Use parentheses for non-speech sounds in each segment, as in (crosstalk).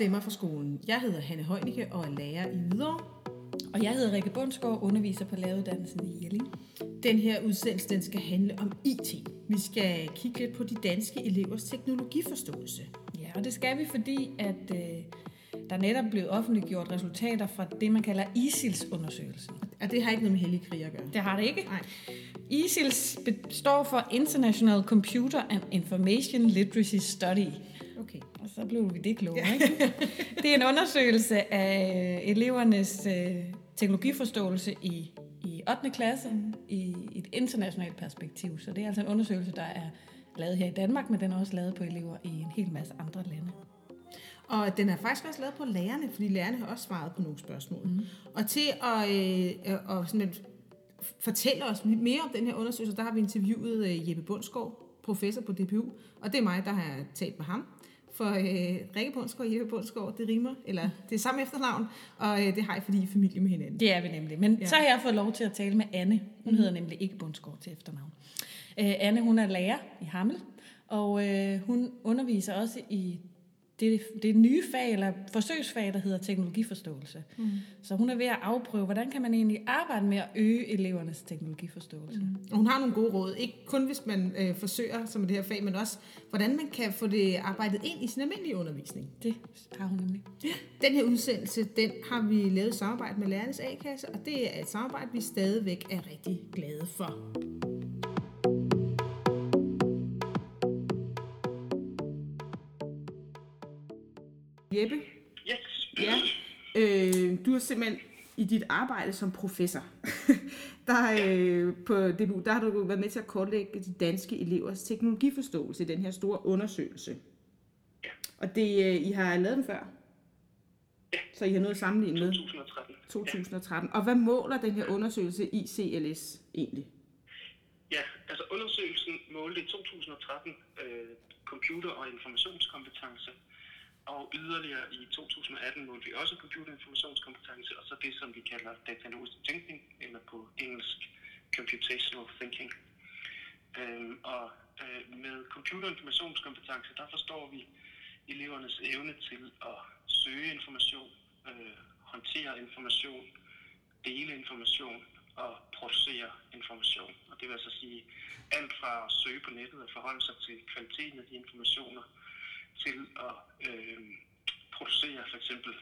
stemmer fra skolen. Jeg hedder Hanne Højnicke og er lærer i Hvidovre. Og jeg hedder Rikke Bundsgaard, underviser på laveruddannelsen i Jelling. Den her udsendelse den skal handle om IT. Vi skal kigge lidt på de danske elevers teknologiforståelse. Ja, og det skal vi, fordi at øh, der netop blev offentliggjort resultater fra det, man kalder ISILS-undersøgelsen. Og det har ikke noget med hellige krig at gøre. Det har det ikke. Nej. ISILS står for International Computer and Information Literacy Study. Så blev vi det kloge, ikke? Det er en undersøgelse af elevernes øh, teknologiforståelse i, i 8. klasse i et internationalt perspektiv. Så det er altså en undersøgelse, der er lavet her i Danmark, men den er også lavet på elever i en hel masse andre lande. Og den er faktisk også lavet på lærerne, fordi lærerne har også svaret på nogle spørgsmål. Mm. Og til at, øh, øh, og sådan at fortælle os mere om den her undersøgelse, der har vi interviewet øh, Jeppe Bundsgaard, professor på DPU, og det er mig, der har talt med ham. For øh, Rikke Bundsgaard og Jeppe Bundsgaard, det rimer, eller det er samme efternavn, og øh, det har jeg, fordi I er familie med hinanden. Det er vi nemlig. Men ja. så har jeg fået lov til at tale med Anne. Hun mm. hedder nemlig ikke Bundsgaard til efternavn. Øh, Anne, hun er lærer i Hammel, og øh, hun underviser også i det, det nye fag, eller forsøgsfag, der hedder teknologiforståelse. Mm. Så hun er ved at afprøve, hvordan kan man egentlig arbejde med at øge elevernes teknologiforståelse. Mm. Hun har nogle gode råd, ikke kun hvis man øh, forsøger som det her fag, men også hvordan man kan få det arbejdet ind i sin almindelige undervisning. Det har hun nemlig. Den her udsendelse, den har vi lavet i samarbejde med Lærernes A-kasse, og det er et samarbejde, vi stadigvæk er rigtig glade for. Jeppe? Yes. Ja. Øh, du har simpelthen i dit arbejde som professor, (laughs) der, øh, på DBU, der har du været med til at kortlægge de danske elevers teknologiforståelse i den her store undersøgelse. Ja. Og det, øh, I har lavet den før? Ja. Så I har noget at sammenligne med? 2013. 2013. Og hvad måler den her undersøgelse ICLS egentlig? Ja, altså undersøgelsen målte i 2013 øh, computer- og informationskompetence, og yderligere i 2018 målte vi også computerinformationskompetence, og så det, som vi kalder datalogisk tænkning, eller på engelsk computational thinking. Øhm, og øh, med computerinformationskompetence, der forstår vi elevernes evne til at søge information, øh, håndtere information, dele information og producere information. Og det vil altså sige alt fra at søge på nettet og forholde sig til kvaliteten af de informationer, til at øh, producere for eksempel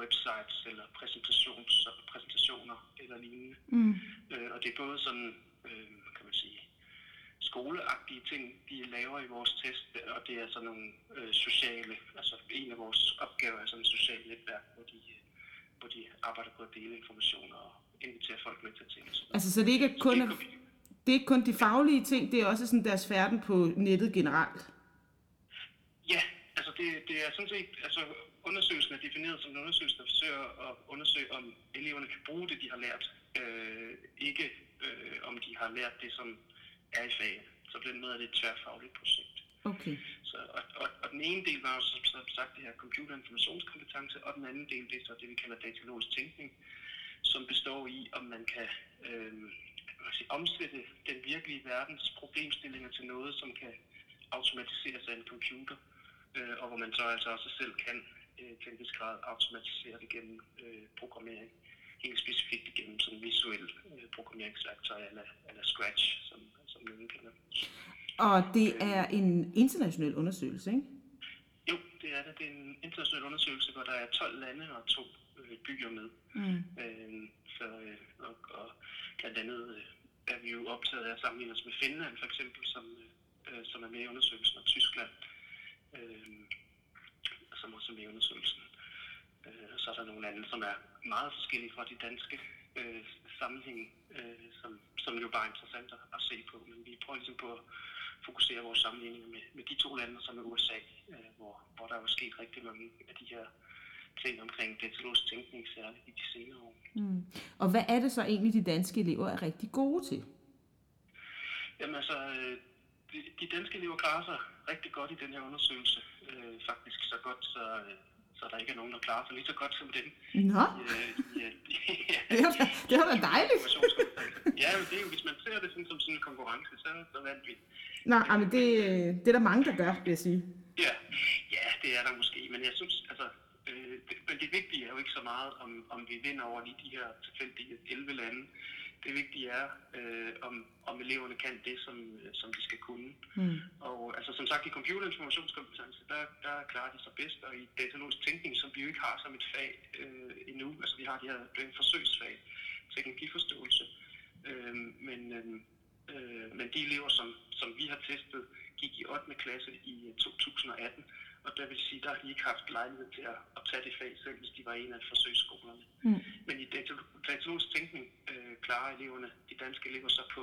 websites eller præsentations, præsentationer eller lignende. Mm. Øh, og det er både sådan, øh, kan man sige, skoleagtige ting, de laver i vores test, og det er sådan nogle øh, sociale, altså en af vores opgaver er sådan et socialt netværk, hvor de, hvor de arbejder på at dele informationer og invitere folk med til ting. Altså, så det ikke er kun, det er- det er ikke kun de faglige ting, det er også sådan deres færden på nettet generelt. Ja, altså det, det er sådan set, altså undersøgelsen er defineret som en undersøgelse, der forsøger at undersøge, om eleverne kan bruge det, de har lært. Øh, ikke øh, om de har lært det, som er i faget. Så på den måde er det et tværfagligt projekt. Okay. Så, og, og, og den ene del var jo som som sagt det her computerinformationskompetence, og den anden del det er så det, vi kalder datalogisk tænkning, som består i, om man kan øh, kan sige, omsætte den virkelige verdens problemstillinger til noget, som kan automatiseres af en computer, øh, og hvor man så altså også selv kan øh, til en vis grad automatisere det gennem øh, programmering. Helt specifikt igennem sådan visuel øh, programmeringsværktøj eller, eller Scratch, som, som nogen kender. Og det er en international undersøgelse, ikke? Jo, det er det. Det er en international undersøgelse, hvor der er 12 lande og to øh, byer med. Mm. Øh, så, øh, og, og blandt andet øh, er vi jo optaget af at sammenligne os med Finland for eksempel, som, øh, som er med i undersøgelsen, og Tyskland, øh, som også er med i undersøgelsen. Øh, og så er der nogle andre, som er meget forskellige fra de danske øh, sammenhæng, øh, som, som jo bare er interessant at, at se på. Men vi prøver ligesom på at fokusere vores sammenligninger med, med de to lande, som er USA, øh, hvor, hvor der er jo sket rigtig mange af de her ting omkring datalogisk tænkning, særligt i de senere år. Mm. Og hvad er det så egentlig, de danske elever er rigtig gode til? Jamen altså, øh, de, de danske elever klarer sig rigtig godt i den her undersøgelse. Øh, faktisk så godt, så, øh, så der ikke er nogen, der klarer sig lige så godt som dem. Nå, Øh, ja, (laughs) det var, det var da dejligt. Ja, men det er jo, hvis man ser det sådan, som sådan en konkurrence, så, så vandt vi. Nej, ej, men det, det er der mange, der gør, vil jeg sige. Ja, ja, det er der måske, men jeg synes, altså, Øh, det, men det vigtige er jo ikke så meget, om, om vi vinder over lige de her tilfældige 11 lande. Det vigtige er, øh, om, om eleverne kan det, som, øh, som de skal kunne. Mm. Og altså, som sagt, i computerinformationskompetence, der, der klarer de sig bedst, og i datalogisk tænkning, som vi jo ikke har som et fag øh, endnu, altså vi har de her det forsøgsfag, teknologiforståelse, øh, men, øh, øh, men de elever, som, som vi har testet, gik i 8. klasse i 2018, og der vil sige, der har de ikke haft lejlighed til at, at tage det fag selv, hvis de var en af forsøgsskolerne. Mm. Men i datalogisk tænkning øh, klarer eleverne, de danske elever, så på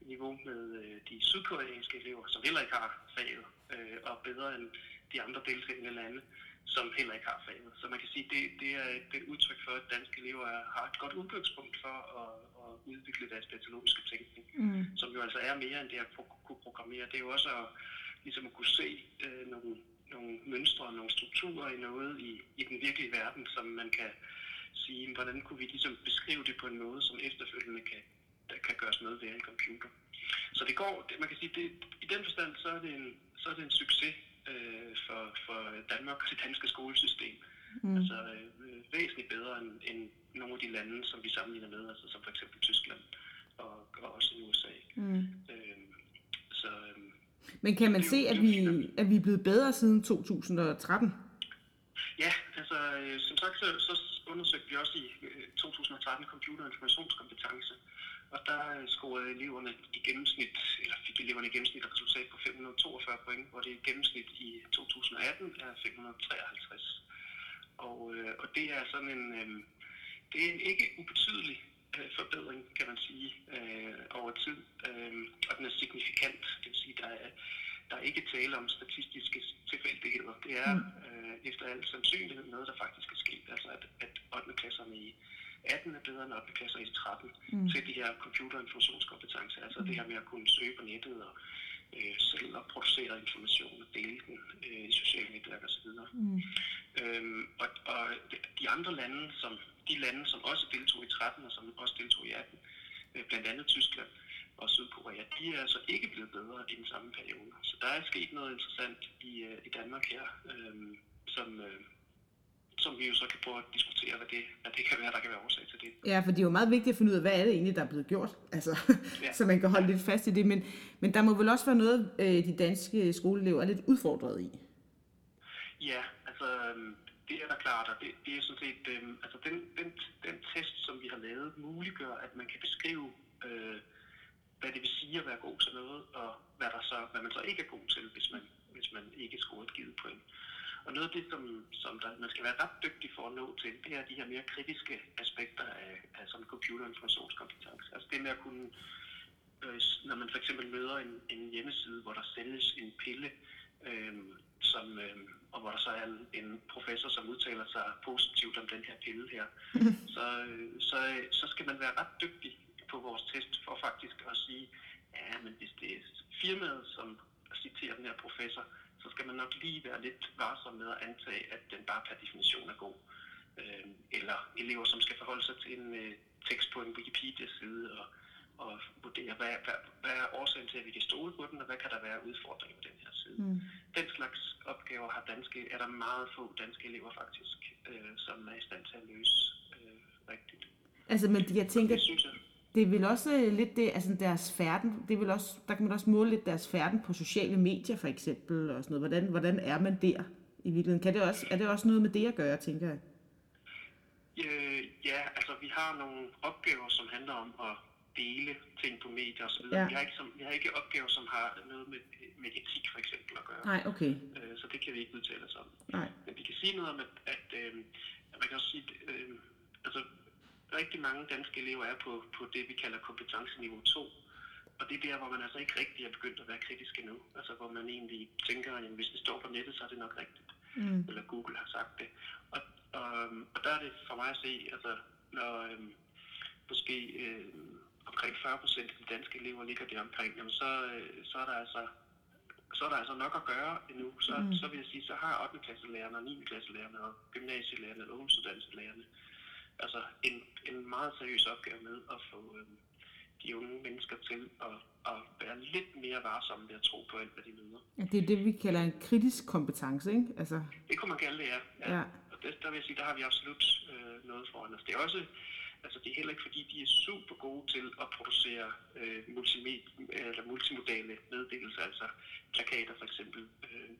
niveau med øh, de sydkoreanske elever, som heller ikke har faget, øh, og bedre end de andre deltagende lande, som heller ikke har faget. Så man kan sige, det, det er et, et udtryk for, at danske elever er, har et godt udgangspunkt for at, at udvikle deres datalogiske tænkning, mm. som jo altså er mere end det at kunne programmere. Det er jo også at, ligesom at kunne se øh, nogle nogle mønstre og nogle strukturer i noget i, i den virkelige verden, som man kan sige, hvordan kunne vi ligesom beskrive det på en måde, som efterfølgende kan, der kan gøres noget ved en computer. Så det går, man kan sige, det, i den forstand, så er det en, så er det en succes øh, for, for Danmark og det danske skolesystem. Mm. Altså øh, væsentligt bedre end, end nogle af de lande, som vi sammenligner med, altså som for eksempel Tyskland og, og også i USA. Mm. Øh, så, øh, men kan man se, at vi, at vi er blevet bedre siden 2013? Ja, altså øh, som sagt, så, så undersøgte vi også i øh, 2013 computer- og informationskompetence, og der øh, scorede eleverne i gennemsnit, eller fik eleverne i gennemsnit et resultat på 542 point, hvor det i gennemsnit i 2018 er 553. Og, øh, og det er sådan en, det er en ikke ubetydelig forbedring, kan man sige, øh, over tid. Øh, og den er signifikant, det vil sige, der er, der er ikke tale om statistiske tilfældigheder. Det er mm. øh, efter al sandsynlighed noget, der faktisk er sket. Altså at, at 8. klasserne i 18 er bedre end 8. klasser i 13 mm. til de her computer- Altså det her med at kunne søge på nettet og øh, selv at producere information og dele den øh, i sociale netværk osv. Mm. Øhm, og, og de andre lande, som de lande, som også deltog i 13 og som også deltog i 18, øh, blandt andet Tyskland og Sydkorea, de er altså ikke blevet bedre i den samme periode. Så der er sket noget interessant i, øh, i Danmark her, øh, som, øh, som vi jo så kan prøve at diskutere, hvad det, hvad det kan være, der kan være årsag til det. Ja, for det er jo meget vigtigt at finde ud af, hvad er det egentlig, der er blevet gjort, altså, ja. (laughs) så man kan holde lidt fast i det. Men, men der må vel også være noget, øh, de danske skoleelever er lidt udfordret i? Ja, altså øhm, det er da klart, og det, det er sådan set, øh, altså den, den, den test, som vi har lavet, muliggør, at man kan beskrive, øh, hvad det vil sige at være god til noget, og hvad, der så, hvad man så ikke er god til, hvis man, hvis man ikke scorer et givet point. Og noget af det, som, som der, man skal være ret dygtig for at nå til, det er de her mere kritiske aspekter af, af sådan computerinformationskompetence. Altså det med at kunne, øh, når man for eksempel møder en, en hjemmeside, hvor der sælges en pille, øh, som, øh, og hvor der så er en, en professor, som udtaler sig positivt om den her pille her, (laughs) så, øh, så, så skal man være ret dygtig på vores test for faktisk at sige, ja, men hvis det er firmaet, som citerer den her professor, så skal man nok lige være lidt varsom med at antage, at den bare per definition er god. Øh, eller elever, som skal forholde sig til en øh, tekst på en Wikipedia-side og, og vurdere, hvad, hvad, hvad er årsagen til, at vi kan stole på den, og hvad kan der være udfordringer på den her side. Mm. Den slags opgaver har danske, er der meget få danske elever faktisk, øh, som er i stand til at løse øh, rigtigt. Altså, men jeg tænker, det synes jeg det er vel også øh, lidt det, altså deres færden, det er vel også, der kan man også måle lidt deres færden på sociale medier for eksempel, og sådan noget. Hvordan, hvordan er man der i virkeligheden? Kan det også, er det også noget med det at gøre, tænker jeg? Øh, ja, altså vi har nogle opgaver, som handler om at dele ting på medier osv. Ja. Vi, har ikke, som, vi har ikke opgaver, som har noget med, med etik for eksempel at gøre. Nej, okay. Øh, så det kan vi ikke udtale os om. Nej. Men vi kan sige noget om, at, at, øh, man kan også sige, øh, altså rigtig mange danske elever er på, på det, vi kalder kompetenceniveau 2. Og det er der, hvor man altså ikke rigtig er begyndt at være kritisk endnu. Altså hvor man egentlig tænker, at hvis det står på nettet, så er det nok rigtigt. Mm. Eller Google har sagt det. Og, og, og der er det for mig at se, altså når øhm, måske øh, omkring 40 procent af de danske elever ligger der omkring, jamen så, øh, så er der altså så er der altså nok at gøre endnu. Så, mm. så vil jeg sige, så har 8. klasselærerne og 9. klasselærerne og gymnasielærerne og ungdomsuddannelselærerne altså en, en meget seriøs opgave med at få øh, de unge mennesker til at, at være lidt mere varsomme ved at tro på alt, hvad de møder. Ja, det er det, vi kalder en kritisk kompetence, ikke? Altså... Det kunne man kalde det, ja. ja. ja. Og det, der vil jeg sige, der har vi absolut øh, noget foran os. Det er også, altså det er heller ikke fordi, de er super gode til at producere øh, multimed, eller multimodale meddelelser, altså plakater for eksempel. Øh,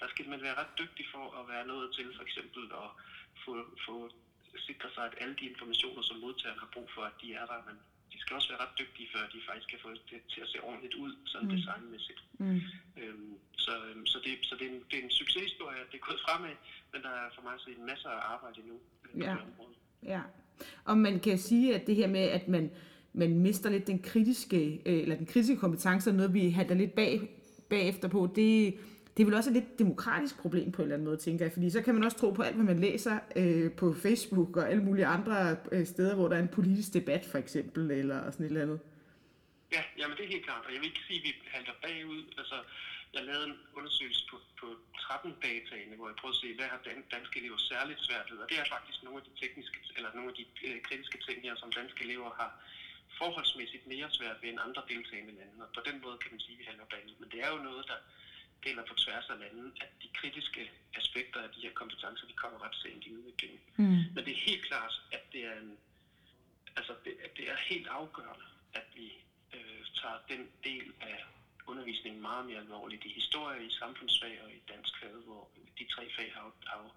der skal man være ret dygtig for at være nået til for eksempel at få, få sikre sig, at alle de informationer, som modtageren har brug for, at de er der, men de skal også være ret dygtige, før de faktisk kan få det til at se ordentligt ud, sådan mm. designmæssigt. Mm. Øhm, så øhm, så, det, så det, er en, det er en succeshistorie, at det er gået fremad, men der er for mig at se en masse af arbejde endnu øh, ja. Ja, og man kan sige, at det her med, at man, man mister lidt den kritiske, øh, eller den kritiske kompetence, noget vi handler lidt bag, bagefter på, det, det er vel også et lidt demokratisk problem på en eller anden måde, tænker jeg. Fordi så kan man også tro på alt, hvad man læser øh, på Facebook og alle mulige andre øh, steder, hvor der er en politisk debat, for eksempel, eller sådan et eller andet. Ja, jamen det er helt klart, og jeg vil ikke sige, at vi halter bagud. Altså, jeg lavede en undersøgelse på, på 13 dataene, hvor jeg prøvede at se, hvad har danske elever særligt svært ved, og det er faktisk nogle af de tekniske, eller nogle af de øh, kritiske ting her, som danske elever har forholdsmæssigt mere svært ved end andre deltagende lande, og på den måde kan man sige, at vi handler bagud. Men det er jo noget, der gælder på tværs af landet, at de kritiske aspekter af de her kompetencer, de kommer ret sent i udviklingen. Mm. Men det er helt klart, at det er, en, altså det, at det er helt afgørende, at vi øh, tager den del af undervisningen meget mere alvorligt i historie, i samfundsfag og i dansk fag, hvor de tre fag har, har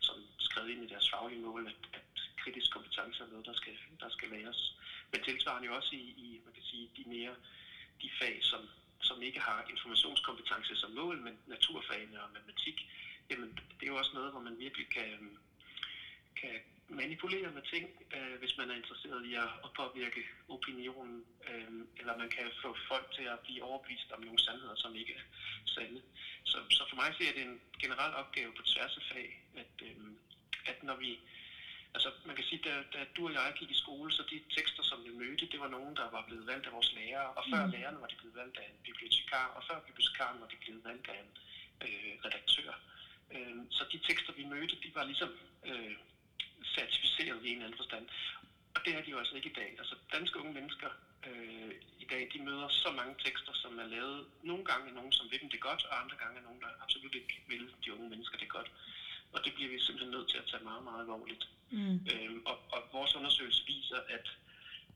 som skrevet ind i deres faglige mål, at, at kritisk kompetence er noget, der skal, der skal læres. Men tilsvarende jo også i, i man kan sige, de mere de fag, som som ikke har informationskompetence som mål, men naturfagene og matematik, jamen det er jo også noget, hvor man virkelig kan, øhm, kan manipulere med ting, øh, hvis man er interesseret i at, at påvirke opinionen, øh, eller man kan få folk til at blive overbevist om nogle sandheder, som ikke er sande. Så, så for mig ser det en generel opgave på tværs af fag, at, øh, at når vi Altså, man kan sige, da, da du og jeg gik i skole, så de tekster, som vi mødte, det var nogen, der var blevet valgt af vores lærere, og før mm. lærerne var de blevet valgt af en bibliotekar, og før bibliotekaren var de blevet valgt af en øh, redaktør. Øh, så de tekster, vi mødte, de var ligesom øh, certificeret i en eller anden forstand. Og det er de jo altså ikke i dag. Altså, danske unge mennesker øh, i dag, de møder så mange tekster, som er lavet nogle gange af nogen, som vil dem det godt, og andre gange af nogen, der absolut ikke vil de unge mennesker det godt. Og det bliver vi simpelthen nødt til at tage meget, meget alvorligt. Mm. Øhm, og, og vores undersøgelse viser, at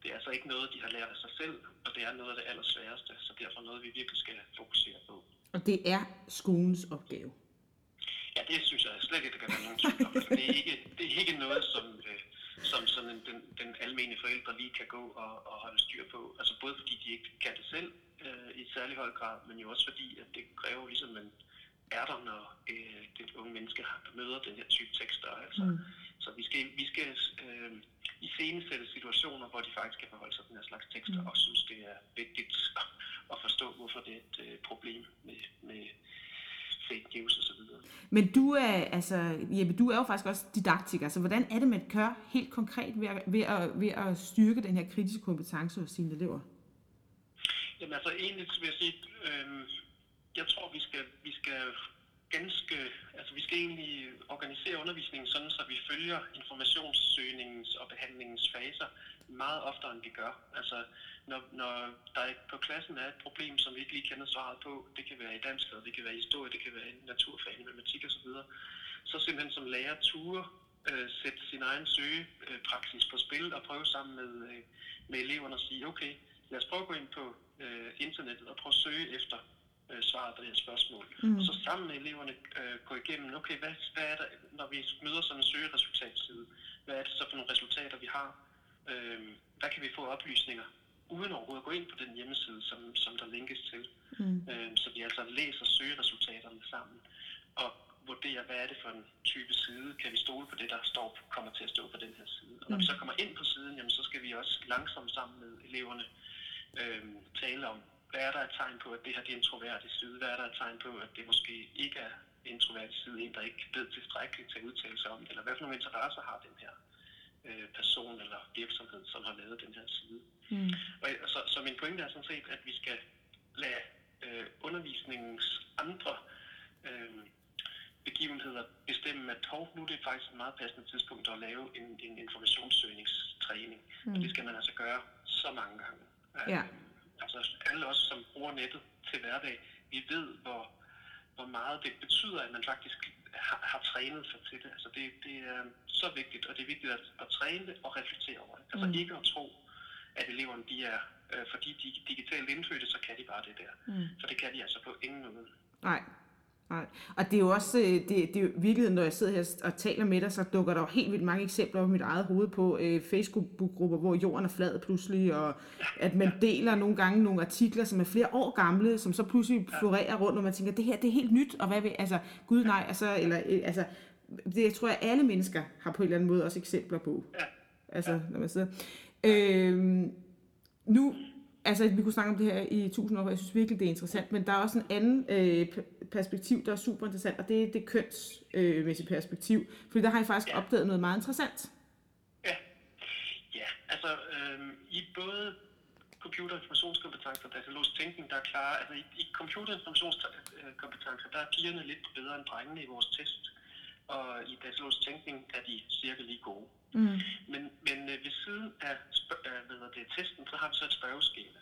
det er altså ikke noget, de har lært af sig selv, og det er noget af det allersværeste, så derfor noget, vi virkelig skal fokusere på. Og det er skolens opgave? Ja, det synes jeg slet ikke, der kan være nogen tvivl om. Det, er ikke, det er ikke noget, som, øh, som sådan en, den, den almindelige forældre lige kan gå og, og holde styr på. Altså både fordi de ikke kan det selv øh, i særlig høj grad, men jo også fordi, at det kræver ligesom en er der, når øh, det unge menneske møder den her type tekster. Altså, mm. Så vi skal, vi skal øh, iscenesætte situationer, hvor de faktisk kan forholde sig til den her slags tekster, mm. og synes, det er vigtigt at forstå, hvorfor det er et øh, problem med, med fake news og så videre. Men du er, altså, Jeppe, du er jo faktisk også didaktiker, så hvordan er det, man gør helt konkret ved at, ved at, ved at styrke den her kritiske kompetence hos sine elever? Jamen altså, egentlig vil jeg sige, øh, jeg tror, vi skal, vi skal ganske, altså vi skal egentlig organisere undervisningen sådan, så vi følger informationssøgningens og behandlingens faser meget oftere, end vi gør. Altså, når, når der på klassen er et problem, som vi ikke lige kender svaret på, det kan være i dansk, det kan være i historie, det kan være i naturfag, matematik osv., så simpelthen som lærer ture øh, sætte sin egen søgepraksis på spil og prøve sammen med, øh, med eleverne at sige, okay, lad os prøve at gå ind på øh, internettet og prøve at søge efter øh, svaret på det her spørgsmål. Mm. Og så sammen med eleverne øh, gå igennem, okay, hvad, hvad er der, når vi møder sådan en søgeresultatside, hvad er det så for nogle resultater, vi har? Øh, hvad kan vi få oplysninger, uden overhovedet at gå ind på den hjemmeside, som, som der linkes til? Mm. Øh, så vi altså læser søgeresultaterne sammen, og vurderer, hvad er det for en type side, kan vi stole på det, der står, kommer til at stå på den her side. Og når mm. vi så kommer ind på siden, jamen, så skal vi også langsomt sammen med eleverne øh, tale om, hvad er der et tegn på, at det her det er en troværdig side? Hvad er der et tegn på, at det måske ikke er en troværdig side, en der ikke ved tilstrækkeligt til at udtale sig om det? Eller hvad for nogle interesser har den her øh, person eller virksomhed, som har lavet den her side? Mm. Og, så, så min pointe er sådan set, at vi skal lade øh, undervisningens andre øh, begivenheder bestemme, at hov, nu er det faktisk et meget passende tidspunkt at lave en, en informationssøgningstræning. Mm. Og det skal man altså gøre så mange gange. Ja. Øh, altså alle os, som bruger nettet til hverdag, vi ved, hvor, hvor meget det betyder, at man faktisk har, har trænet sig til det. Altså det, det er så vigtigt, og det er vigtigt at, at træne det og reflektere over det. Altså Mm. ikke at tro, at eleverne de er, øh, fordi de er digitalt indfødte, så kan de bare det der. Mm. For det kan de altså på ingen måde. Nej. Nej. Og det er jo også, øh, det, det er jo når jeg sidder her og taler med dig, så dukker der jo helt vildt mange eksempler op i mit eget hoved på øh, Facebook-grupper, hvor jorden er flad pludselig, og at man deler nogle gange nogle artikler, som er flere år gamle, som så pludselig florerer rundt, og man tænker, det her det er helt nyt, og hvad vil, altså, gud nej, altså, eller, øh, altså, det jeg tror jeg, alle mennesker har på en eller anden måde også eksempler på. Ja. Altså, når man sidder. Øh, nu, altså vi kunne snakke om det her i tusind år, og jeg synes virkelig, det er interessant, men der er også en anden øh, perspektiv, der er super interessant, og det er det kønsmæssige perspektiv, fordi der har I faktisk Ja. opdaget noget meget interessant. Ja, ja altså øhm, i både computer- og informationskompetencer og datalogisk tænkning, der er klare, altså i, i computer- og informationskompetencer, der er pigerne lidt bedre end drengene i vores test, og i datalogisk tænkning er de cirka lige gode. Mm. Men, men øh, ved siden af, ved øh, det, testen, så har vi så et spørgeskema.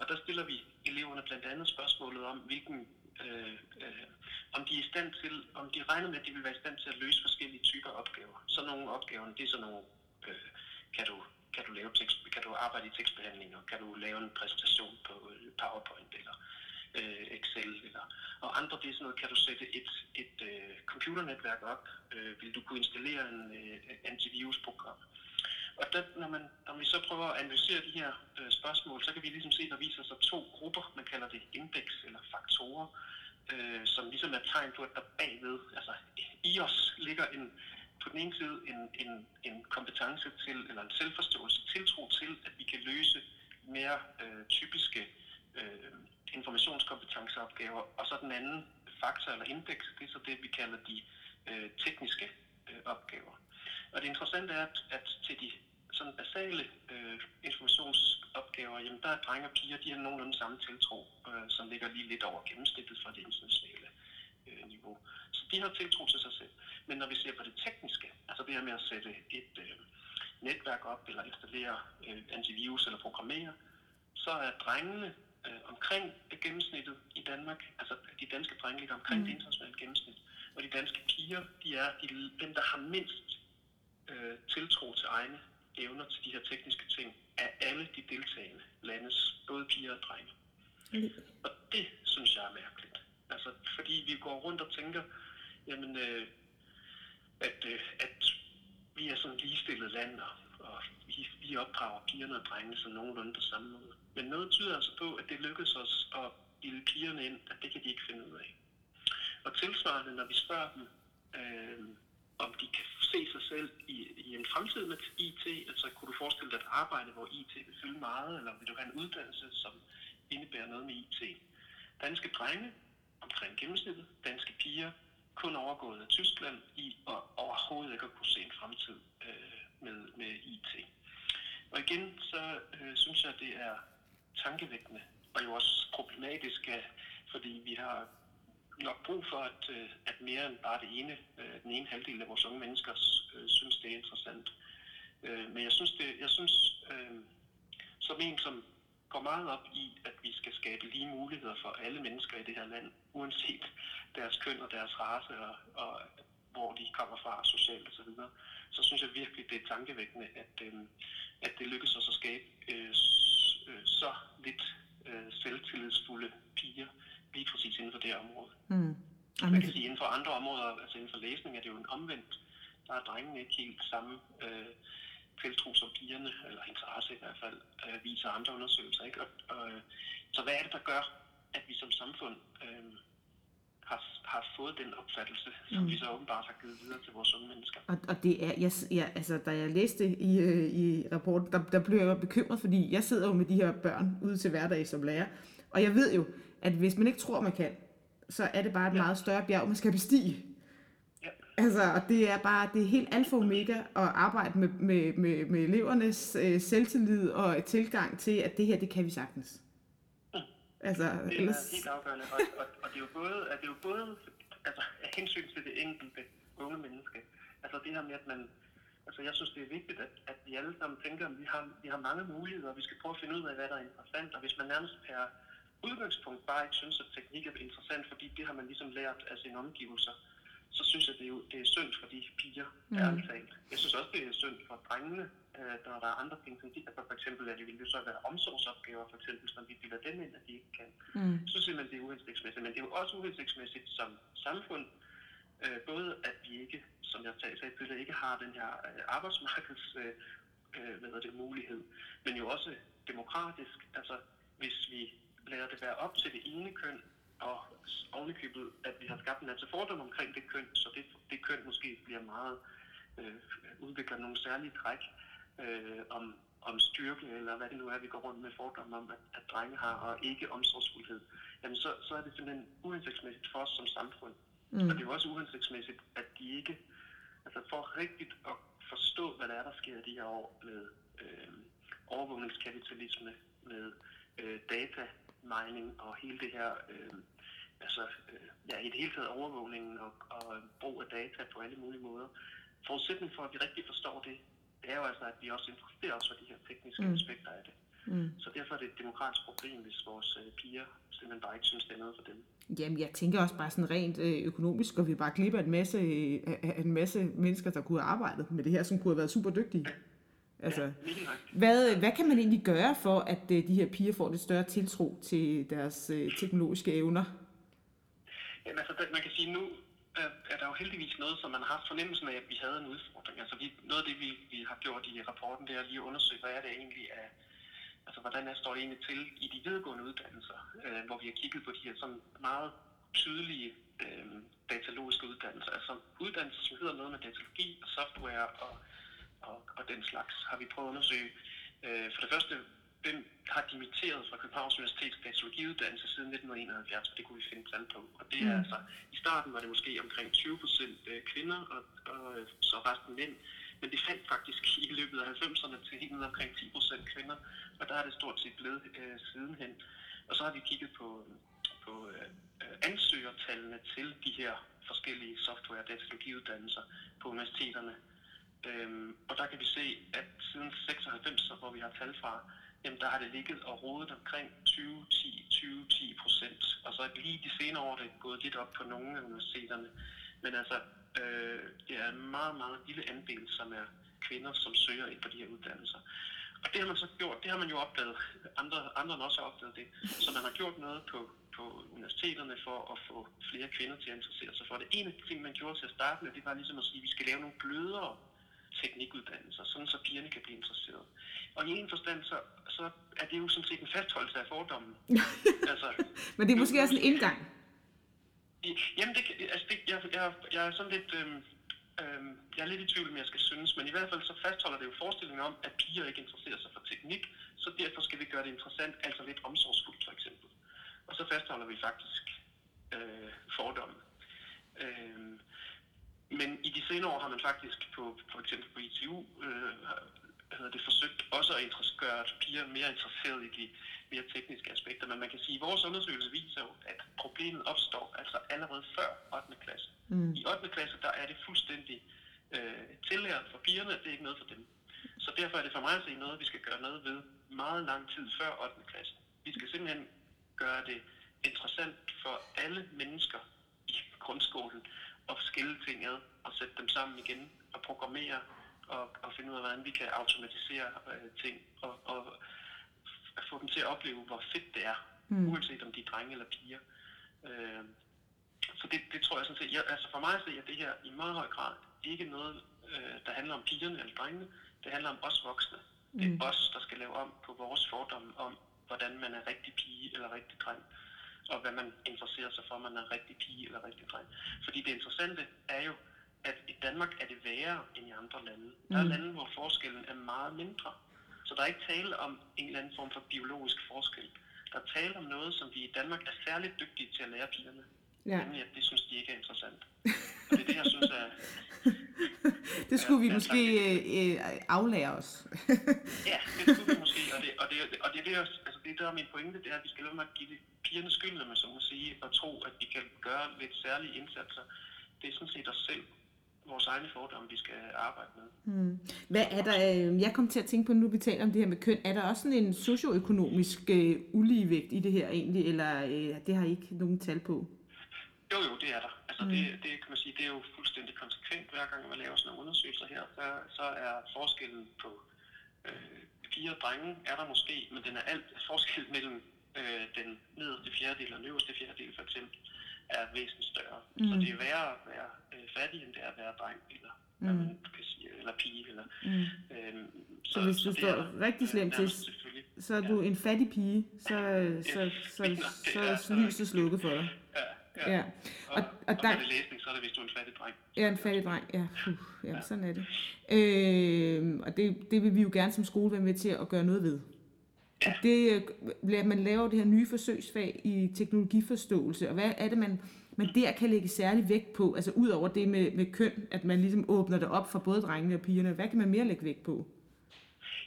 Og der stiller vi eleverne blandt andet spørgsmålet om, hvilken, øh, øh, om de er i stand til, om de regner med, at de vil være i stand til at løse forskellige typer opgaver. Så nogle opgaver, det er sådan nogle, øh, kan du, kan du lave tekst, kan du arbejde i tekstbehandling, og kan du lave en præsentation på øh, PowerPoint eller øh, Excel, eller, og andre det er sådan noget, kan du sætte et, et øh, computernetværk op, øh, vil du kunne installere en øh, antivirusprogram. Og der, når, man, når vi så prøver at analysere de her øh, spørgsmål, så kan vi ligesom se, at der viser sig to grupper, man kalder det indeks eller faktorer, øh, som ligesom er tegn på, at der bagved, altså i os ligger en, på den ene side en, en, en kompetence til, eller en selvforståelse, tiltro til, at vi kan løse mere øh, typiske øh, øh, informationskompetenceopgaver, og så den anden faktor eller indeks, det er så det, vi kalder de øh, tekniske øh, opgaver. Og det interessante er, at, at til de sådan basale øh, informationsopgaver, jamen der er drenge og piger, de har nogenlunde samme tiltro, øh, som ligger lige lidt over gennemsnittet for det internationale øh, niveau. Så de har tiltro til sig selv. Men når vi ser på det tekniske, altså det her med at sætte et øh, netværk op, eller installere øh, antivirus eller programmere, så er drengene øh, omkring det gennemsnittet i Danmark, altså de danske drenge ligger omkring mm. det internationale gennemsnit, og de danske piger, de er de, dem, der har mindst øh, tiltro til egne evner til de her tekniske ting af alle de deltagende landes, både piger og drenge. Og det synes jeg er mærkeligt. Altså, fordi vi går rundt og tænker, jamen, øh, at, øh, at vi er sådan et ligestillet land, og, vi, vi opdrager pigerne og drengene sådan nogenlunde på samme måde. Men noget tyder altså på, at det lykkedes os at bilde pigerne ind, at det kan de ikke finde ud af. Og tilsvarende, når vi spørger dem, øh, om de kan se sig selv i, i en fremtid med IT, altså kunne du forestille dig et arbejde, hvor IT vil fylde meget, eller vil du have en uddannelse, som indebærer noget med IT? Danske drenge omkring gennemsnittet, danske piger kun overgået af Tyskland i og overhovedet ikke at kunne se en fremtid øh, med, med IT. Og igen, så øh, synes jeg, det er tankevækkende, og jo også problematisk, fordi vi har nok brug for, at, øh, at mere end bare det ene, øh, den ene halvdel af vores unge mennesker øh, synes, det er interessant. Men jeg synes, det, jeg synes som en, som går meget op i, at vi skal skabe lige muligheder for alle mennesker i det her land, uanset deres køn og deres race og, og hvor de kommer fra socialt osv., så, så synes jeg virkelig, det er tankevækkende, at, øh, at det lykkes os at skabe øh, øh, så lidt øh, selvtillidsfulde piger, lige præcis inden for det her område. Mm. Man Jamen, kan sige, inden for andre områder, altså inden for læsning, er det jo en omvendt. Der er drengene ikke helt samme øh, tiltro som pigerne, eller interesse i hvert fald, øh, viser andre undersøgelser. Ikke? Og, og, så hvad er det, der gør, at vi som samfund øh, har, har fået den opfattelse, som Mm. vi så åbenbart har givet videre til vores unge mennesker? Og, og det er, jeg, jeg, altså, da jeg læste i, øh, i rapporten, der, der blev jeg jo bekymret, fordi jeg sidder jo med de her børn ude til hverdag som lærer, og jeg ved jo, at hvis man ikke tror, man kan, så er det bare et Ja. meget større bjerg, man skal bestige. Ja. Altså, og det er bare, det er helt alfa og omega at arbejde med, med, med, med elevernes øh, selvtillid og tilgang til, at det her, det kan vi sagtens. Altså, Det er ellers... helt afgørende, og, og, og det er jo både, at det er jo både altså, (laughs) af hensyn til det enkelte unge menneske. Altså det her med, at man, altså jeg synes, det er vigtigt, at, at vi alle sammen tænker, at vi har, vi har mange muligheder, og vi skal prøve at finde ud af, hvad der er interessant, og hvis man nærmest per udgangspunkt bare ikke synes, at teknik er interessant, fordi det har man ligesom lært af sine omgivelser, så synes jeg, det er, jo, det er synd for de piger, mm. ærligt talt. Jeg synes også, det er synd for drengene, øh, når der er andre ting, som de, altså for eksempel, at det ville jo så være omsorgsopgaver, for eksempel, som vi bilder dem ind, at de ikke kan. Mm. Så synes jeg, det er uhensigtsmæssigt. Men det er jo også uhensigtsmæssigt som samfund, øh, både at vi ikke, som jeg sagde, sagde tidligere, ikke har den her øh, arbejdsmarkeds øh, øh, hvad det, mulighed, men jo også demokratisk. Altså, hvis vi lader det være op til det ene køn, og ovenikøbet, at vi har skabt en masse fordomme omkring det køn, så det, det køn måske bliver meget, øh, udvikler nogle særlige træk øh, om, om styrke, eller hvad det nu er, vi går rundt med fordomme om, at, at drenge har, og ikke omsorgsfuldhed, jamen så, så er det simpelthen uhensigtsmæssigt for os som samfund. Mm. Og det er jo også uhensigtsmæssigt, at de ikke, altså for rigtigt at forstå, hvad der er, der sker de her år med øh, overvågningskapitalisme, med øh, data mining og hele det her, øh, altså øh, ja, i det hele taget overvågningen og, og brug af data på alle mulige måder. Forudsætningen for, at vi rigtig forstår det, det er jo altså, at vi også interesserer os for de her tekniske mm. aspekter af det. Mm. Så derfor er det et demokratisk problem, hvis vores øh, piger simpelthen bare ikke synes, det er noget for dem. Jamen, jeg tænker også bare sådan rent øh, økonomisk, og vi bare glipper en masse, øh, en masse mennesker, der kunne have arbejdet med det her, som kunne have været super dygtige. Ja. Altså, ja, hvad, hvad kan man egentlig gøre for, at uh, de her piger får lidt større tiltro til deres uh, teknologiske evner? Jamen altså, man kan sige, nu uh, er der jo heldigvis noget, som man har haft fornemmelsen af, at vi havde en udfordring. Altså, vi, noget af det, vi, vi har gjort i rapporten, det er lige at undersøge, hvad er det egentlig af, altså, hvordan er, står det egentlig til i de videregående uddannelser, uh, hvor vi har kigget på de her sådan meget tydelige uh, datalogiske uddannelser. Altså uddannelser, som hedder noget med datalogi og software og og, og den slags har vi prøvet at undersøge. Øh, for det første, hvem har dimitteret fra Københavns Universitets datalogiuddannelse siden 1971, for det kunne vi finde tal på. Og det er mm. altså, i starten var det måske omkring 20 procent øh, kvinder, og, og så resten mænd. Men det faldt faktisk i løbet af 90'erne til helt ned omkring 10 procent kvinder, og der er det stort set blevet øh, sidenhen. Og så har vi kigget på, på øh, ansøgertallene til de her forskellige software- og datalogiuddannelser på universiteterne. Øhm, og der kan vi se, at siden 96, så, hvor vi har tal fra, jamen der har det ligget og rodet omkring 20-10 procent. Og så lige de senere år er gået lidt op på nogle af universiteterne. Men altså, øh, det er en meget, meget lille andel, som er kvinder, som søger ind på de her uddannelser. Og det har man så gjort, det har man jo opdaget, andre, andre har også opdaget det. Så man har gjort noget på, på universiteterne for at få flere kvinder til at interessere sig for det. En af de ting, man gjorde til at starte med, det var ligesom at sige, at vi skal lave nogle blødere teknikuddannelser, sådan så pigerne kan blive interesseret. Og i en forstand, så, så er det jo sådan set en fastholdelse af fordommen. (laughs) altså, Men det er måske også en indgang. Jamen, det, altså det, jeg, jeg, jeg er sådan lidt... Øhm, øhm, jeg er lidt i tvivl, om jeg skal synes, men i hvert fald så fastholder det jo forestillingen om, at piger ikke interesserer sig for teknik, så derfor skal vi gøre det interessant, altså lidt omsorgsfuldt for eksempel. Og så fastholder vi faktisk øh, fordommen. Øh, men i de senere år har man faktisk på for eksempel på ITU øh, hedder det, forsøgt også at gøre piger mere interesseret i de mere tekniske aspekter. Men man kan sige, at vores undersøgelse viser jo, at problemet opstår altså allerede før 8. klasse. Mm. I 8. klasse der er det fuldstændig øh, tillært for pigerne, at det er ikke noget for dem. Så derfor er det for mig at se noget, vi skal gøre noget ved meget lang tid før 8. klasse. Vi skal simpelthen gøre det interessant for alle mennesker i grundskolen at skille ting ad og sætte dem sammen igen og programmere og, og finde ud af, hvordan vi kan automatisere øh, ting og, og få dem til at opleve, hvor fedt det er, mm. uanset om de er drenge eller piger. Øh, så det, det tror jeg sådan set, jeg, altså for mig at se, at det her i meget høj grad ikke noget, øh, der handler om pigerne eller drengene, det handler om os voksne. Mm. Det er mm. os, der skal lave om på vores fordomme om, hvordan man er rigtig pige eller rigtig dreng. Øh, og hvad man interesserer sig for, om man er rigtig pige eller rigtig dreng. Fordi det interessante er jo, at i Danmark er det værre end i andre lande. Der er mm. lande, hvor forskellen er meget mindre. Så der er ikke tale om en eller anden form for biologisk forskel. Der er tale om noget, som vi i Danmark er særligt dygtige til at lære pigerne. Ja. Nemlig, at det synes de ikke er interessant. Og det er det, jeg synes er... (laughs) det skulle vi måske øh, øh, aflære os. ja, det skulle vi måske. Og det, og det, og det, er det, altså det der er min pointe, det er, at vi skal lade med at give pigerne skylden, man så må sige, og tro, at vi kan gøre lidt særlige indsatser. Det er sådan set os selv, vores egne fordomme, vi skal arbejde med. Hmm. Hvad er der, øh, jeg kom til at tænke på, nu vi taler om det her med køn, er der også sådan en socioøkonomisk uh, uligevægt i det her egentlig, eller uh, det har I ikke nogen tal på? Jo, jo, det er der. Altså, mm. det, det kan man sige, det er jo fuldstændig konsekvent. Hver gang man laver sådan nogle undersøgelser her, så, så er forskellen på øh, fire drenge, er der måske, men den er alt forskellen mellem øh, den nederste fjerdedel og den øverste fjerdedel for eksempel, er væsentligt større. Mm. Så det er værre at være øh, fattig, end det er at være dreng, eller mm. man kan sige, eller pige. Eller, mm. øhm, så, så hvis du står rigtig slemt til, så er du ja. en fattig pige, så, (laughs) så, så, så, så er lyset slukket for dig. Ja, ja. ja. Og, og, og, og der, er det læsning, så er det, hvis du er en fattig dreng. Ja, en fattig dreng, ja. Puh, ja, ja. sådan er det. Øh, og det, det vil vi jo gerne som skole være med til at gøre noget ved. Ja. Og det, øh, man laver det her nye forsøgsfag i teknologiforståelse, og hvad er det, man, man der kan lægge særlig vægt på? Altså ud over det med, med køn, at man ligesom åbner det op for både drengene og pigerne. Hvad kan man mere lægge vægt på?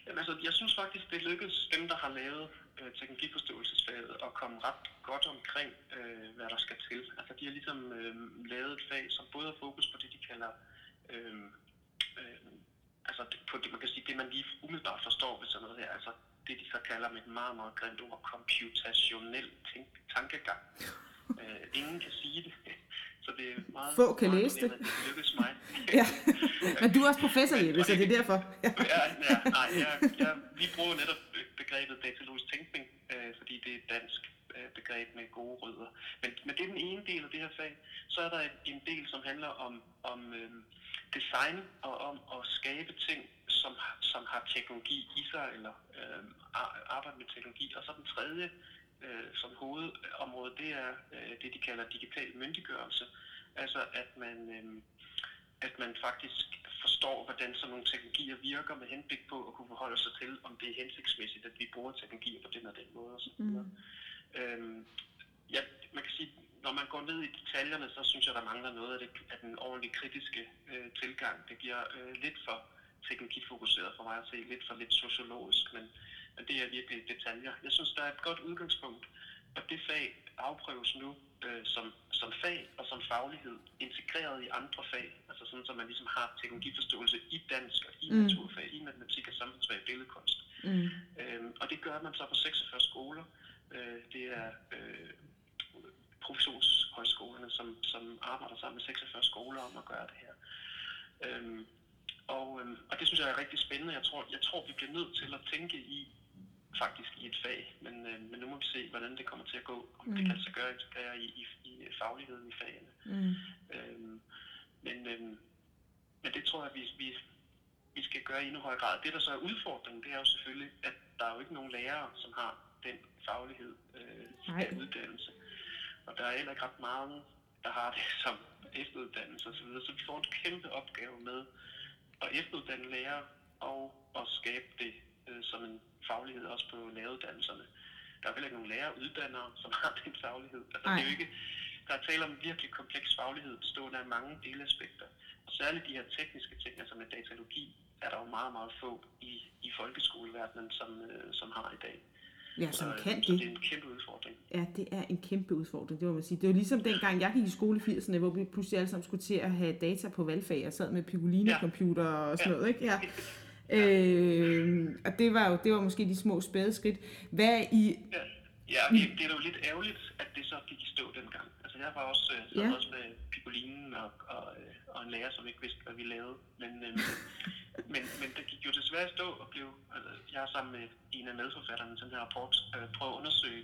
Jamen, altså, jeg synes faktisk, det lykkedes dem, der har lavet øh, teknologiforståelsesfaget, at komme ret godt omkring, øh, hvad der skal til. Altså, de har ligesom øh, lavet et fag, som både har fokus på det, de kalder øh, øh, altså på det, man kan sige, det man lige umiddelbart forstår ved sådan noget her, altså det de så kalder med et meget, meget grimt ord, computationel tankegang. Uh, (laughs) ingen kan sige det, så det er meget... Få kan meget læse det. Det lykkes mig. (laughs) ja. Men du er også professor, Jeppe, så det er derfor. (laughs) ja, ja, nej, jeg, jeg, vi bruger netop begrebet datalogisk tænkning, øh, fordi det er et dansk øh, begreb med gode rødder. Men, men det er den ene del af det her fag. Så er der en, del, som handler om, om øh, design og om at skabe ting, som, som har teknologi i sig, eller øh, arbejde med teknologi. Og så den tredje øh, som hovedområde, det er øh, det, de kalder digital myndiggørelse. Altså at man, øh, at man faktisk forstår, hvordan sådan nogle teknologier virker med henblik på at kunne forholde sig til, om det er hensigtsmæssigt, at vi bruger teknologier på den og den måde. Og så mm. øhm, ja, man kan sige, når man går ned i detaljerne, så synes jeg, der mangler noget af, det, af den ordentlige kritiske øh, tilgang. Det bliver øh, lidt for teknologifokuseret for mig at se, lidt for lidt sociologisk, men, men det er virkelig detaljer. Jeg synes, der er et godt udgangspunkt, og det fag afprøves nu øh, som, som fag og som faglighed integreret i andre fag, altså sådan, så man ligesom har teknologiforståelse i dansk og i mm. naturfag, i matematik og samfundsfag og billedkunst. Mm. Øhm, og det gør man så på 46 skoler. Øh, det er øh, professionshøjskolerne, som, som arbejder sammen med 46 skoler om at gøre det her. Øhm, og, øhm, og det synes jeg er rigtig spændende. Jeg tror, jeg tror, vi bliver nødt til at tænke i faktisk i et fag, men, øh, men nu må vi se, hvordan det kommer til at gå, om mm. det kan sig gøre integrere i, i, i fagligheden i fagene. Mm. Øhm, men, øhm, men det tror jeg, vi, vi, vi skal gøre i endnu højere grad. Det, der så er udfordringen, det er jo selvfølgelig, at der er jo ikke nogen lærere, som har den faglighed øh, af uddannelse. Og der er heller ikke ret mange, der har det som efteruddannelse osv. Så, så vi får en kæmpe opgave med at efteruddanne lærere og at skabe det øh, som en faglighed også på læreruddannelserne. Der er heller ikke nogen læreruddannere, som har (laughs) den faglighed. Altså, det er jo ikke, der er tale om en virkelig kompleks faglighed, bestående af mange delaspekter. Og særligt de her tekniske ting, altså med datalogi, er der jo meget, meget få i, i folkeskoleverdenen, som, øh, som har i dag. Ja, som så, kan det. Så det er en kæmpe udfordring. Ja, det er en kæmpe udfordring, det må man sige. Det var ligesom dengang, jeg gik i skole i 80'erne, hvor vi pludselig alle sammen skulle til at have data på valgfag, og sad med Piccolini-computer og sådan ja. noget, ikke? Ja. (laughs) Øh, og det var jo det var måske de små spæde skridt. Hvad I... Ja, ja det, det er jo lidt ærgerligt, at det så gik i stå dengang. Altså jeg var også, øh, så ja. også med Piccolinen og, og, øh, og en lærer, som ikke vidste, hvad vi lavede. Men, øh, (laughs) men, men det gik jo desværre i stå og blev... Altså, jeg er sammen med en af medforfatterne til den her rapport øh, prøvet at undersøge,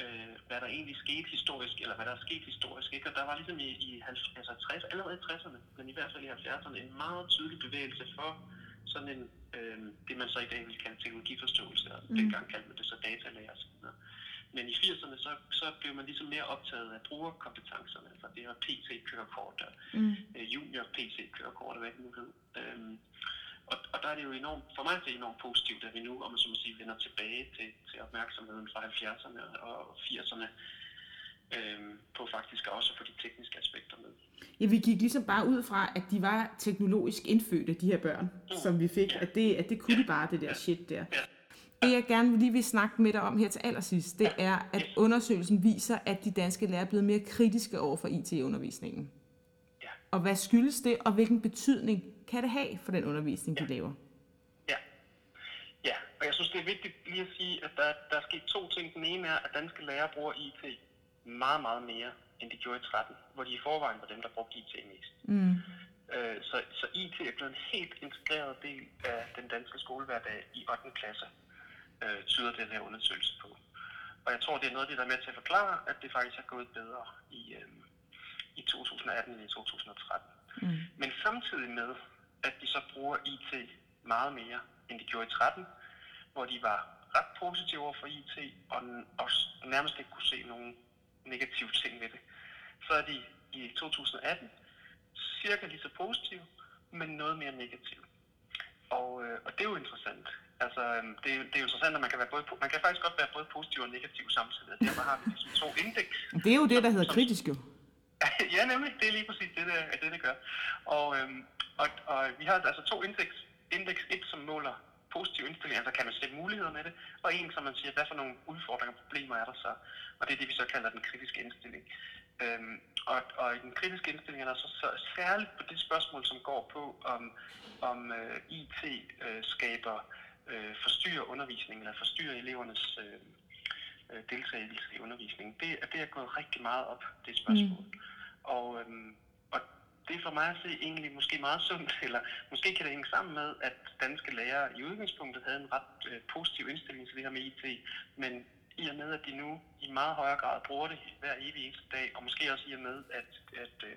øh, hvad der egentlig skete historisk, eller hvad der er sket historisk. Ikke? Og der var ligesom i, i altså 60, allerede i 60'erne, men i hvert fald i 70'erne, en meget tydelig bevægelse for sådan en, øh, det man så i dag vil kalde teknologiforståelse, og mm. dengang kaldte man det så datalærer osv. Men i 80'erne, så, så blev man ligesom mere optaget af brugerkompetencerne, altså det her PC-kørekort og mm. øh, junior PC-kørekort, hvad det nu hed. Øhm, og, og der er det jo enormt, for mig er det enormt positivt, at vi nu, om man så må sige, vender tilbage til, til opmærksomheden fra 70'erne og 80'erne, øhm, på faktisk også at få de tekniske aspekter med. Ja, vi gik ligesom bare ud fra, at de var teknologisk indfødte, de her børn, mm. som vi fik, ja. at, det, at det kunne de bare, det der ja. shit der. Ja. Det jeg gerne lige vil snakke med dig om her til allersidst, det er, at undersøgelsen viser, at de danske lærere er blevet mere kritiske over for IT-undervisningen. Ja. Og hvad skyldes det, og hvilken betydning kan det have for den undervisning, ja. de laver? Ja. ja, og jeg synes, det er vigtigt lige at sige, at der, der er sket to ting. Den ene er, at danske lærere bruger IT meget, meget mere, end de gjorde i 13, hvor de i forvejen var dem, der brugte IT mest. Mm. Øh, så, så IT er blevet en helt integreret del af den danske skolehverdag i 8. klasse, øh, tyder den her undersøgelse på. Og jeg tror, det er noget af det, der er med til at forklare, at det faktisk er gået bedre i, øh, i 2018 end i 2013. Mm. Men samtidig med, at de så bruger IT meget mere, end de gjorde i 13, hvor de var ret positive over for IT, og, og nærmest ikke kunne se nogen negative ting ved det, så er de i 2018 cirka lige så positive, men noget mere negative. Og, øh, og det er jo interessant. Altså, øh, det, er, det er jo interessant, at man kan, være både, man kan faktisk godt være både positiv og negativ samtidig. Derfor har vi ligesom to indeks. Det er jo det, der hedder kritisk jo. (laughs) ja, nemlig. Det er lige præcis det, det, det, det gør. Og, øhm, og, og vi har altså to indeks. Indeks 1, som måler positive indstillinger, altså kan man se muligheder med det, og en, som man siger, hvad for nogle udfordringer og problemer er der så, og det er det, vi så kalder den kritiske indstilling. Øhm, og, og i den kritiske indstilling er der så, så særligt på det spørgsmål, som går på, om, om øh, IT øh, skaber øh, forstyrrer undervisningen, eller forstyrrer elevernes øh, øh, deltagelse i undervisningen. Det, det er gået rigtig meget op, det spørgsmål. Mm. Og, øhm, det er for mig at se egentlig måske meget sundt, (laughs) eller måske kan det hænge sammen med, at danske lærere i udgangspunktet havde en ret øh, positiv indstilling til det her med IT, men i og med, at de nu i meget højere grad bruger det hver evig eneste dag, og måske også i og med, at, at øh,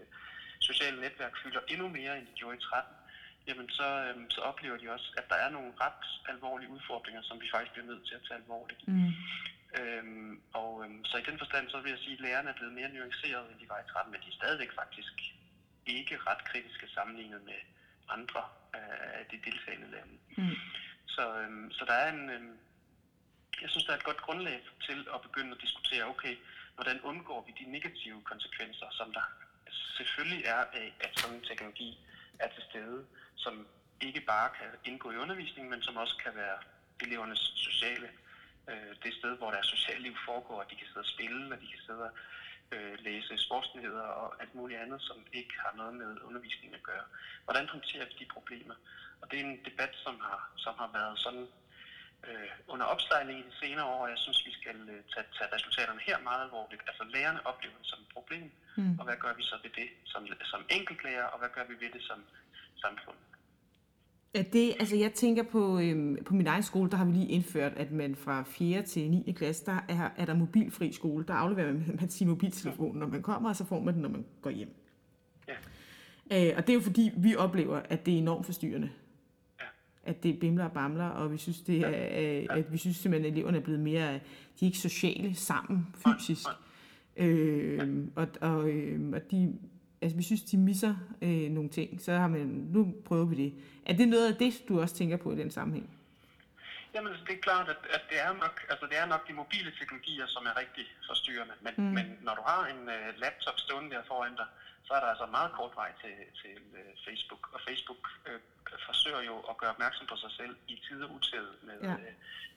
sociale netværk fylder endnu mere, end de gjorde i 13, jamen så, øhm, så oplever de også, at der er nogle ret alvorlige udfordringer, som vi faktisk bliver nødt til at tage alvorligt. Mm. Øhm, og øhm, så i den forstand, så vil jeg sige, at lærerne er blevet mere nuancerede, end de var i 13, men de er stadigvæk faktisk ikke ret kritiske sammenlignet med andre af de deltagende lande. Mm. Så, øhm, så der er en, øhm, jeg synes, der er et godt grundlag til at begynde at diskutere, okay, hvordan undgår vi de negative konsekvenser, som der selvfølgelig er af, at sådan en teknologi er til stede, som ikke bare kan indgå i undervisningen, men som også kan være elevernes sociale øh, det sted, hvor deres sociale liv foregår, at de kan sidde og spille, og de kan sidde og øh, læse sportsnyheder og alt muligt andet, som ikke har noget med undervisning at gøre. Hvordan håndterer vi de problemer? Og det er en debat, som har, som har været sådan øh, under opsejling i de senere år, og jeg synes, vi skal øh, tage, tage resultaterne her meget alvorligt. Altså lærerne oplever det som et problem, mm. og hvad gør vi så ved det som, som enkeltlærer, og hvad gør vi ved det som samfund? Ja, det, altså jeg tænker på, øhm, på min egen skole, der har vi lige indført, at man fra 4. til 9. klasse, der er, er der mobilfri skole. Der afleverer man, man sin mobiltelefon, når man kommer, og så får man den, når man går hjem. Ja. Øh, og det er jo fordi, vi oplever, at det er enormt forstyrrende. Ja. At det bimler og bamler, og vi synes, det er, øh, at vi synes simpelthen, at eleverne er blevet mere, de er ikke sociale sammen fysisk. Øh, og, og, øh, og de, altså vi synes, de misser øh, nogle ting, så har man, nu prøver vi det. Er det noget af det, du også tænker på i den sammenhæng? Jamen, altså, det er klart, at, at det, er nok, altså, det er nok de mobile teknologier, som er rigtig forstyrrende. Men, mm. men når du har en uh, laptop stående der foran dig, så er der altså meget kort vej til, til uh, Facebook. Og Facebook uh, forsøger jo at gøre opmærksom på sig selv i tid og utid med, ja. uh,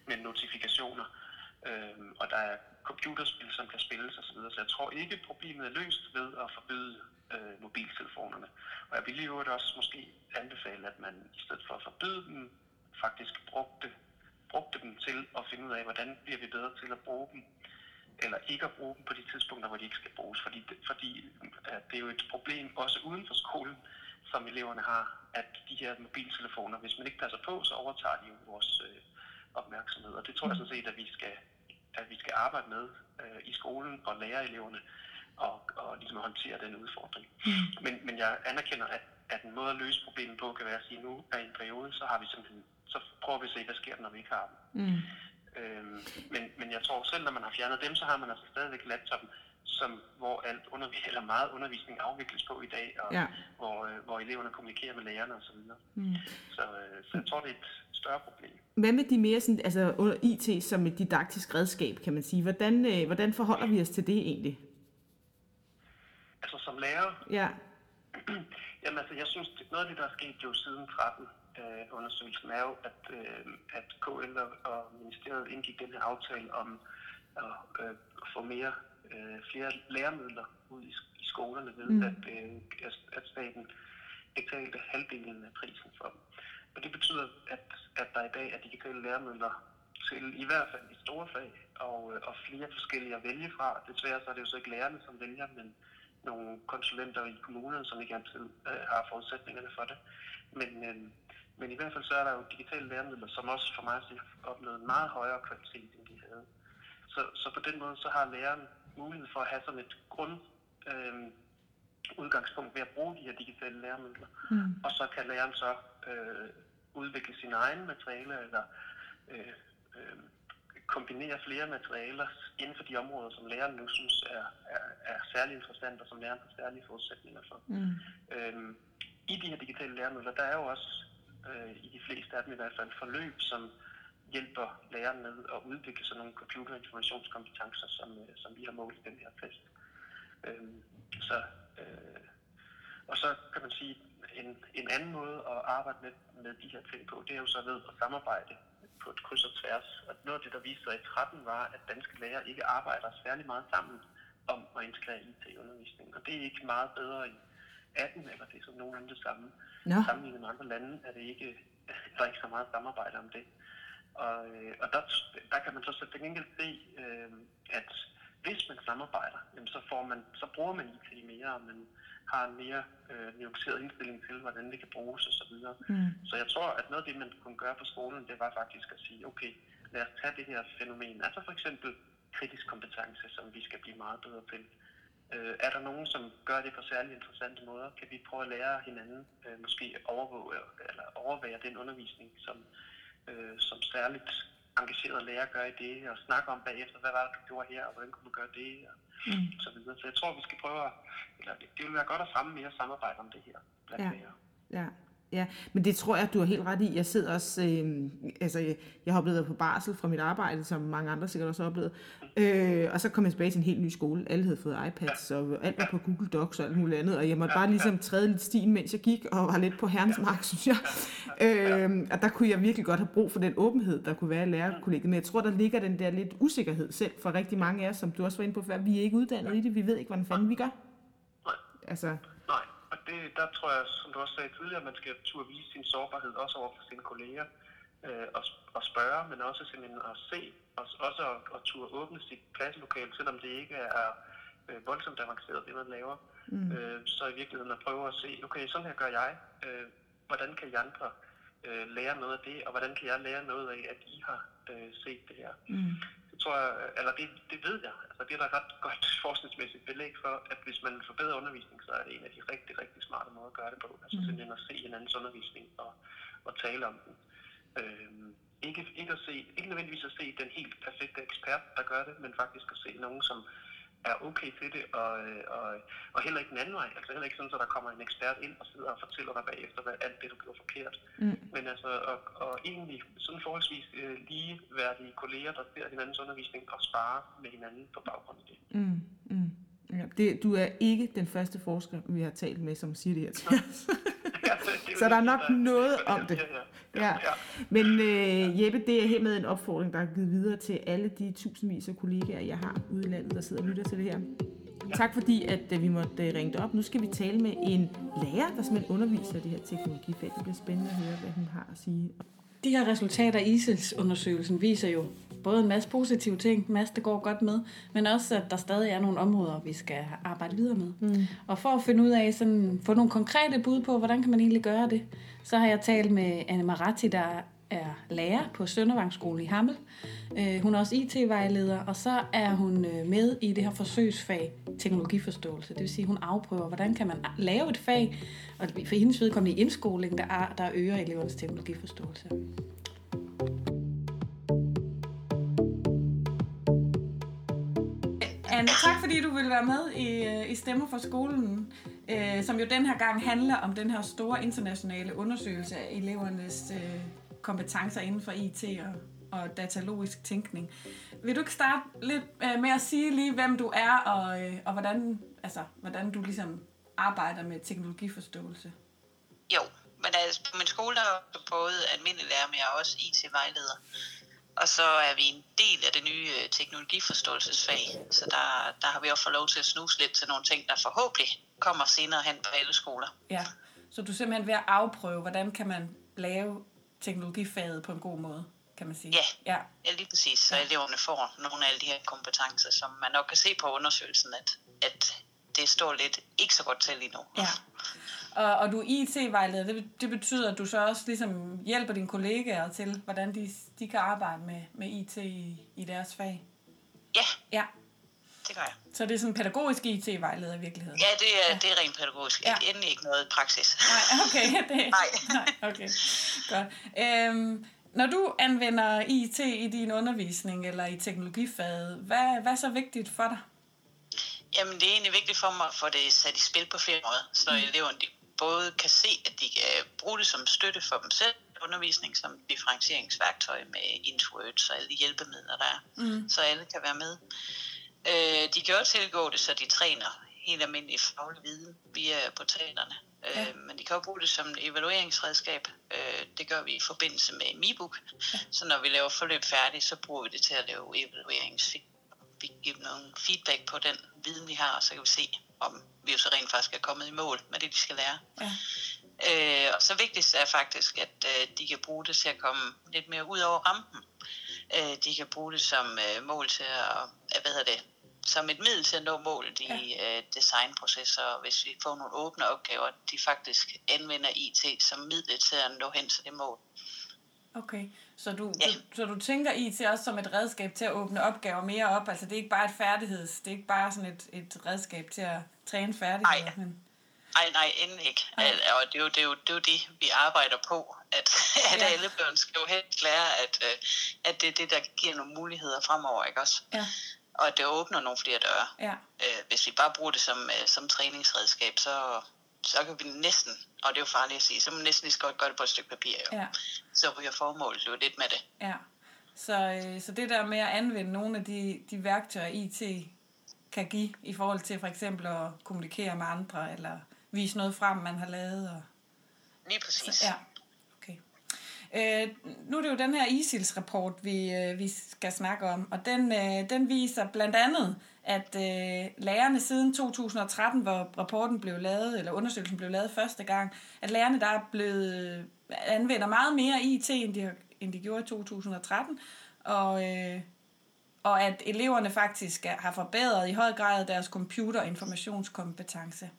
med notifikationer. Uh, og der er computerspil, som kan spilles osv. Så, videre. så jeg tror ikke, problemet er løst ved at forbyde uh, mobiltelefonerne. Og jeg vil jo også måske anbefale, at man i stedet for at forbyde dem, faktisk brugte brugte dem til at finde ud af, hvordan bliver vi bedre til at bruge dem, eller ikke at bruge dem på de tidspunkter, hvor de ikke skal bruges. Fordi, det, fordi at det er jo et problem også uden for skolen, som eleverne har, at de her mobiltelefoner, hvis man ikke passer på, så overtager de jo vores øh, opmærksomhed. Og det tror jeg sådan set, at vi skal, at vi skal arbejde med øh, i skolen og lære eleverne og, og ligesom håndtere den udfordring. Mm. Men, men jeg anerkender, at, at en måde at løse problemet på kan være at sige, at nu er en periode, så har vi simpelthen så prøver vi at se, hvad sker der, når vi ikke har dem. Mm. Øhm, men, men jeg tror selv, når man har fjernet dem, så har man altså stadigvæk laptopen, som, hvor alt undervis- (laughs) eller meget undervisning afvikles på i dag, og ja. hvor, øh, hvor eleverne kommunikerer med lærerne osv. Mm. Så, øh, så jeg tror, det er et større problem. Hvad med de mere sådan, altså under IT som et didaktisk redskab, kan man sige? Hvordan, øh, hvordan forholder vi os til det egentlig? Altså som lærer? Ja. (clears throat) Jamen altså, jeg synes, noget af det, der er sket jo siden 13, øh, undersøgelsen er jo, at, øh, at KL og ministeriet indgik den her aftale om at øh, få mere, øh, flere læremidler ud i, i skolerne ved, mm. at, øh, at staten betalte halvdelen af prisen for dem. Og det betyder, at, at der i dag er digitale læremidler til i hvert fald i store fag og, øh, og flere forskellige at vælge fra. Desværre så er det jo så ikke lærerne, som vælger, men nogle konsulenter i kommunerne, som ikke altid øh, har forudsætningerne for det. Men, øh, men i hvert fald så er der jo digitale læremidler, som også for mig har opnået en meget højere kvalitet, end de havde. Så, så på den måde så har læreren mulighed for at have sådan et grund øh, udgangspunkt ved at bruge de her digitale læremidler. Mm. Og så kan læreren så øh, udvikle sine egne materialer eller øh, øh, kombinere flere materialer inden for de områder, som læreren nu synes er, er, er særlig interessant og som læreren har særlige forudsætninger for. Mm. Øhm, I de her digitale læremidler, der er jo også øh, i de fleste af dem i hvert fald forløb, som hjælper læreren med at udvikle sådan nogle computerinformationskompetencer, som, øh, som vi har målt i den her test. Øhm, så, øh, og så kan man sige, en, en anden måde at arbejde med, med de her ting på, det er jo så ved at samarbejde på et kryds og tværs. Og noget af det, der viste sig i 13, var, at danske lærere ikke arbejder særlig meget sammen om at integrere IT i undervisningen. Og det er ikke meget bedre i 18, eller det er som nogenlunde det samme. No. Sammenlignet med andre lande er det ikke, (laughs) der er ikke så meget samarbejde om det. Og, øh, og der, der kan man så til gengæld se, øh, at hvis man samarbejder, jamen så, får man, så bruger man IT mere, og man har en mere øh, nuanceret indstilling til, hvordan det kan bruges osv. Så, mm. så jeg tror, at noget af det, man kunne gøre på skolen, det var faktisk at sige, okay, lad os tage det her fænomen, altså for eksempel kritisk kompetence, som vi skal blive meget bedre til. Øh, er der nogen, som gør det på særlig interessante måder? Kan vi prøve at lære hinanden, øh, måske overvåge eller overvære den undervisning, som, øh, som særligt engagerede lærer gør i det, og snakke om bagefter, hvad var det, du gjorde her, og hvordan kunne du gøre det, og mm. så videre. Så jeg tror, vi skal prøve at, eller det, det vil være godt at fremme mere samarbejde om det her blandt ja. lærere. Ja. Ja, men det tror jeg, du har helt ret i. Jeg sidder også, øh, altså jeg, jeg har oplevet på barsel fra mit arbejde, som mange andre sikkert også har oplevet. Øh, og så kom jeg tilbage til en helt ny skole. Alle havde fået iPads, og alt var på Google Docs og alt muligt andet. Og jeg måtte bare ligesom træde lidt stien, mens jeg gik, og var lidt på herrens mark, (laughs) synes jeg. Øh, og der kunne jeg virkelig godt have brug for den åbenhed, der kunne være i lærerkollegiet. Men jeg tror, der ligger den der lidt usikkerhed selv for rigtig mange af os, som du også var inde på før. Vi er ikke uddannet i det. Vi ved ikke, hvordan fanden vi gør. Altså, det, der tror jeg, som du også sagde tidligere, man skal turde vise sin sårbarhed også over for sine kolleger øh, og, og spørge, men også simpelthen at se, og også at, at turde åbne sit klasselokale, selvom det ikke er øh, voldsomt avanceret, det man laver. Mm. Øh, så i virkeligheden at prøve at se, okay, sådan her gør jeg. Øh, hvordan kan I andre øh, lære noget af det, og hvordan kan jeg lære noget af, at I har øh, set det her. Mm tror jeg, eller det, det ved jeg, altså det er der ret godt (laughs) forskningsmæssigt belæg for, at hvis man forbedrer undervisning, så er det en af de rigtig, rigtig smarte måder at gøre det på. Altså mm. simpelthen at se hinandens undervisning og, og tale om den. Øhm, ikke, ikke, at se, ikke nødvendigvis at se den helt perfekte ekspert, der gør det, men faktisk at se nogen, som er okay til det, og, og, og heller ikke den anden vej. Altså heller ikke sådan, at der kommer en ekspert ind og sidder og fortæller dig bagefter, hvad alt det, du gjorde forkert. Mm. Men altså, og, og egentlig sådan forholdsvis øh, ligeværdige kolleger, der ser hinandens undervisning og sparer med hinanden på baggrund af det. Mm. Mm. Ja, det, du er ikke den første forsker, vi har talt med, som siger det her til os. (laughs) Så der er nok noget om det. Ja. Men uh, Jeppe, det er hermed en opfordring, der er givet videre til alle de tusindvis af kollegaer, jeg har ude i landet, der sidder og lytter til det her. Tak fordi, at uh, vi måtte uh, ringe op. Nu skal vi tale med en lærer, der simpelthen underviser det her teknologifag. Det bliver spændende at høre, hvad hun har at sige. De her resultater af ISILS-undersøgelsen viser jo både en masse positive ting, en masse, der går godt med, men også, at der stadig er nogle områder, vi skal arbejde videre med. Mm. Og for at finde ud af, sådan, få nogle konkrete bud på, hvordan kan man egentlig gøre det, så har jeg talt med Anne Maratti, der er lærer på Søndervangsskole i Hammel. Øh, hun er også IT-vejleder, og så er hun øh, med i det her forsøgsfag teknologiforståelse. Det vil sige, at hun afprøver, hvordan kan man lave et fag, og for hendes vedkommende i indskoling, der, er, der øger elevernes teknologiforståelse. Anne, tak fordi du vil være med i, øh, i Stemmer for skolen, øh, som jo den her gang handler om den her store internationale undersøgelse af elevernes øh, kompetencer inden for IT og, og datalogisk tænkning. Vil du ikke starte lidt øh, med at sige lige, hvem du er, og, øh, og hvordan, altså, hvordan du ligesom arbejder med teknologiforståelse? Jo, men altså, på min skole der er både almindelig lærer, men jeg er også IT-vejleder. Og så er vi en del af det nye øh, teknologiforståelsesfag, så der, der har vi også fået lov til at snuse lidt til nogle ting, der forhåbentlig kommer senere hen på alle skoler. Ja, så du er simpelthen ved at afprøve, hvordan kan man lave teknologifaget på en god måde. kan man sige. Ja. ja. Ja, lige præcis. Så eleverne får nogle af alle de her kompetencer, som man nok kan se på undersøgelsen, at, at det står lidt ikke så godt til lige nu. Ja. Og, og du er IT-vejleder, det, det betyder, at du så også ligesom hjælper dine kollegaer til, hvordan de, de kan arbejde med, med IT i, i deres fag. Ja, Ja, det gør jeg. Så det er sådan pædagogisk IT-vejleder i virkeligheden. Ja, det er, ja. det er rent pædagogisk. Ja. Endelig ikke noget praksis. Nej, okay. Det, (laughs) Nej. nej okay. Godt. Øhm, når du anvender IT i din undervisning eller i teknologifaget, hvad, hvad er så vigtigt for dig? Jamen, det er egentlig vigtigt for mig at få det sat i spil på flere måder, så mm. eleverne de både kan se, at de kan bruge det som støtte for dem selv, undervisning som differentieringsværktøj med Intuit og alle de hjælpemidler, der er, mm. så alle kan være med. Øh, de kan også tilgå det, så de træner helt almindelig faglig viden via portalerne. Ja. Øh, men de kan også bruge det som evalueringsredskab. Øh, det gør vi i forbindelse med MiBook. Ja. Så når vi laver forløb færdigt, så bruger vi det til at lave evalueringsfilm vi giver dem nogle feedback på den viden, vi har, og så kan vi se, om vi jo så rent faktisk er kommet i mål med det, de skal lære. Ja. Øh, og så vigtigst er faktisk, at øh, de kan bruge det til at komme lidt mere ud over rampen. Øh, de kan bruge det som øh, mål til at, øh, hvad hedder det, som et middel til at nå målet i ja. øh, designprocesser, hvis vi får nogle åbne opgaver, de faktisk anvender IT som middel til at nå hen til det mål. Okay, så du, Ja. du, så du tænker IT også som et redskab til at åbne opgaver mere op? Altså det er ikke bare et færdigheds, det er ikke bare sådan et, et redskab til at træne færdigheder? Nej. Men, Nej, nej, endelig ikke. Al- Og det er, jo, det, er jo, det er jo det, vi arbejder på. At, (laughs) at Ja. alle børn skal jo helst lære, at, øh, at det er det, der giver nogle muligheder fremover, ikke også? ja, Og at det åbner nogle flere døre. ja, Øh, Hvis vi bare bruger det som, øh, som træningsredskab, så, så kan vi næsten, og det er jo farligt at sige, så må vi næsten lige så godt gøre det på et stykke papir. Jo. ja, Så ryger formålet jo lidt med det. ja. Så, øh, så det der med at anvende nogle af de, de værktøjer, IT kan give i forhold til for eksempel at kommunikere med andre, eller vise noget frem, man har lavet. Og, Lige præcis. Ja, okay. Øh, nu er det jo den her ISILS-rapport, vi, øh, vi skal snakke om, og den, øh, den viser blandt andet, at øh, lærerne siden 2013, hvor rapporten blev lavet, eller undersøgelsen blev lavet første gang, at lærerne der er blevet, øh, anvender meget mere IT, end de, end de gjorde i 2013, og, øh, og at eleverne faktisk har forbedret i høj grad deres computer- og informationskompetence.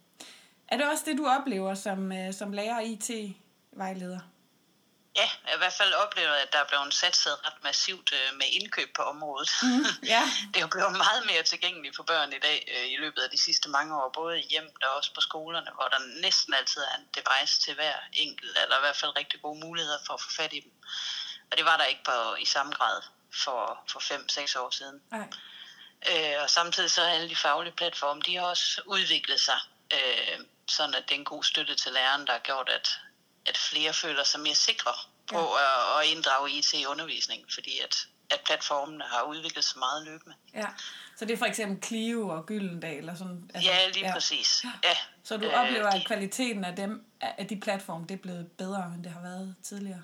Er det også det, du oplever som, øh, som lærer og IT-vejleder? Ja, jeg har i hvert fald oplevet, at der er blevet satset ret massivt øh, med indkøb på området. Mm, ja, (laughs) Det er jo blevet meget mere tilgængeligt for børn i dag øh, i løbet af de sidste mange år, både i hjemmet og også på skolerne, hvor der næsten altid er en device til hver enkelt, eller i hvert fald rigtig gode muligheder for at få fat i dem. Og det var der ikke på, i samme grad for, for 5-6 år siden. nej. Øh, og samtidig så har alle de faglige platforme, de har også udviklet sig, øh, sådan at det er en god støtte til læreren, der har gjort, at, at flere føler sig mere sikre på ja. at, at inddrage IT i undervisningen, fordi at, at platformene har udviklet sig meget løbende. Ja. Så det er for eksempel Clio og Gyldendal og sådan? altså, Ja, lige ja. præcis. Ja. Så du Øh, oplever, at kvaliteten af, dem, af de platforme, det er blevet bedre, end det har været tidligere?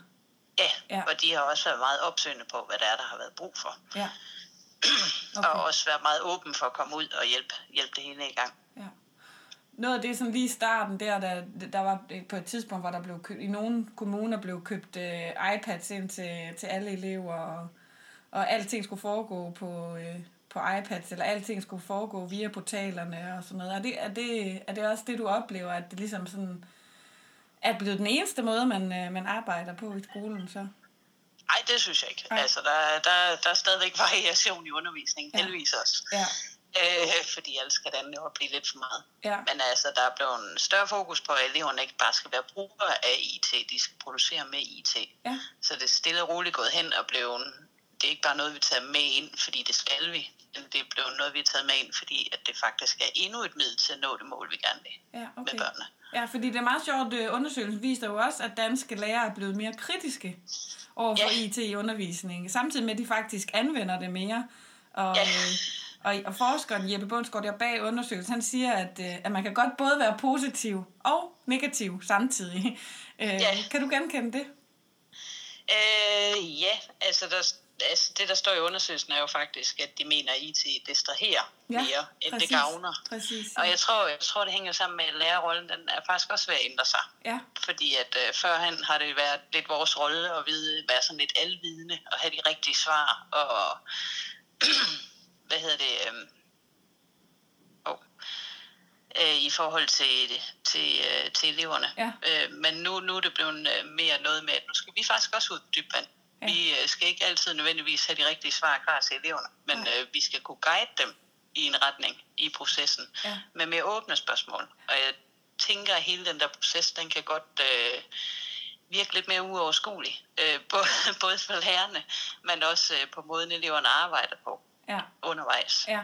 Ja, Ja. ja, og de har også været meget opsøgende på, hvad der er, der har været brug for. Ja. (clears throat) Okay. Og også været meget åben for at komme ud og hjælpe, hjælpe det hele i gang. Noget af det, sådan lige i starten der, der, der var på et tidspunkt, hvor der blev købt, i nogle kommuner blev købt uh, iPads ind til, til alle elever, og, og alting skulle foregå på, uh, på iPads, eller alting skulle foregå via portalerne og sådan noget. Er det, er det, er det også det, du oplever, at det ligesom sådan er blevet den eneste måde, man, uh, man arbejder på i skolen så? Nej, det synes jeg ikke. Nej. Altså, der, der, der er stadigvæk (laughs) variation i undervisningen, ja. heldigvis også. Ja, Øh, fordi ellers kan det andet jo blive lidt for meget. ja, Men altså, der er blevet en større fokus på, at eleverne ikke bare skal være brugere af IT, de skal producere med IT. ja, Så det er stille og roligt gået hen og blevet, det er ikke bare noget, vi tager med ind, fordi det skal vi. Men det er blevet noget, vi har taget med ind, fordi at det faktisk er endnu et middel til at nå det mål, vi gerne vil ja, med okay. børnene. Ja, fordi det er meget sjovt, øh, undersøgelsen viser jo også, at danske lærere er blevet mere kritiske over for Ja. IT i undervisningen, samtidig med, at de faktisk anvender det mere. Og, Ja. Og, og forskeren Jeppe Bundsgaard der bag undersøgelsen, han siger, at, øh, at man kan godt både være positiv og negativ samtidig. Øh, Ja. Kan du genkende det? Øh, ja, altså der, altså, det, der står i undersøgelsen, er jo faktisk, at de mener, at IT distraherer Ja, mere, end præcis. det gavner. Præcis. Og jeg tror, jeg tror, det hænger sammen med, at lærerrollen den er faktisk også ved at ændre sig. Ja, Fordi at øh, førhen har det været lidt vores rolle at vide, være sådan lidt alvidende og have de rigtige svar. Og (clears throat) hvad hedder det? Øh, oh, øh, I forhold til, til, øh, til eleverne. Ja. Øh, men nu, nu er det blevet øh, mere noget med, at nu skal vi faktisk også ud på dybt vand. Ja. Ja. Vi øh, skal ikke altid nødvendigvis have de rigtige svar klar til eleverne, men Nej. øh, vi skal kunne guide dem i en retning i processen Ja. med mere åbne spørgsmål. Og jeg tænker, at hele den der proces, den kan godt øh, virke lidt mere uoverskuelig. Øh, (laughs) både, både for lærerne, men også øh, på måden, eleverne arbejder på ja, undervejs. ja.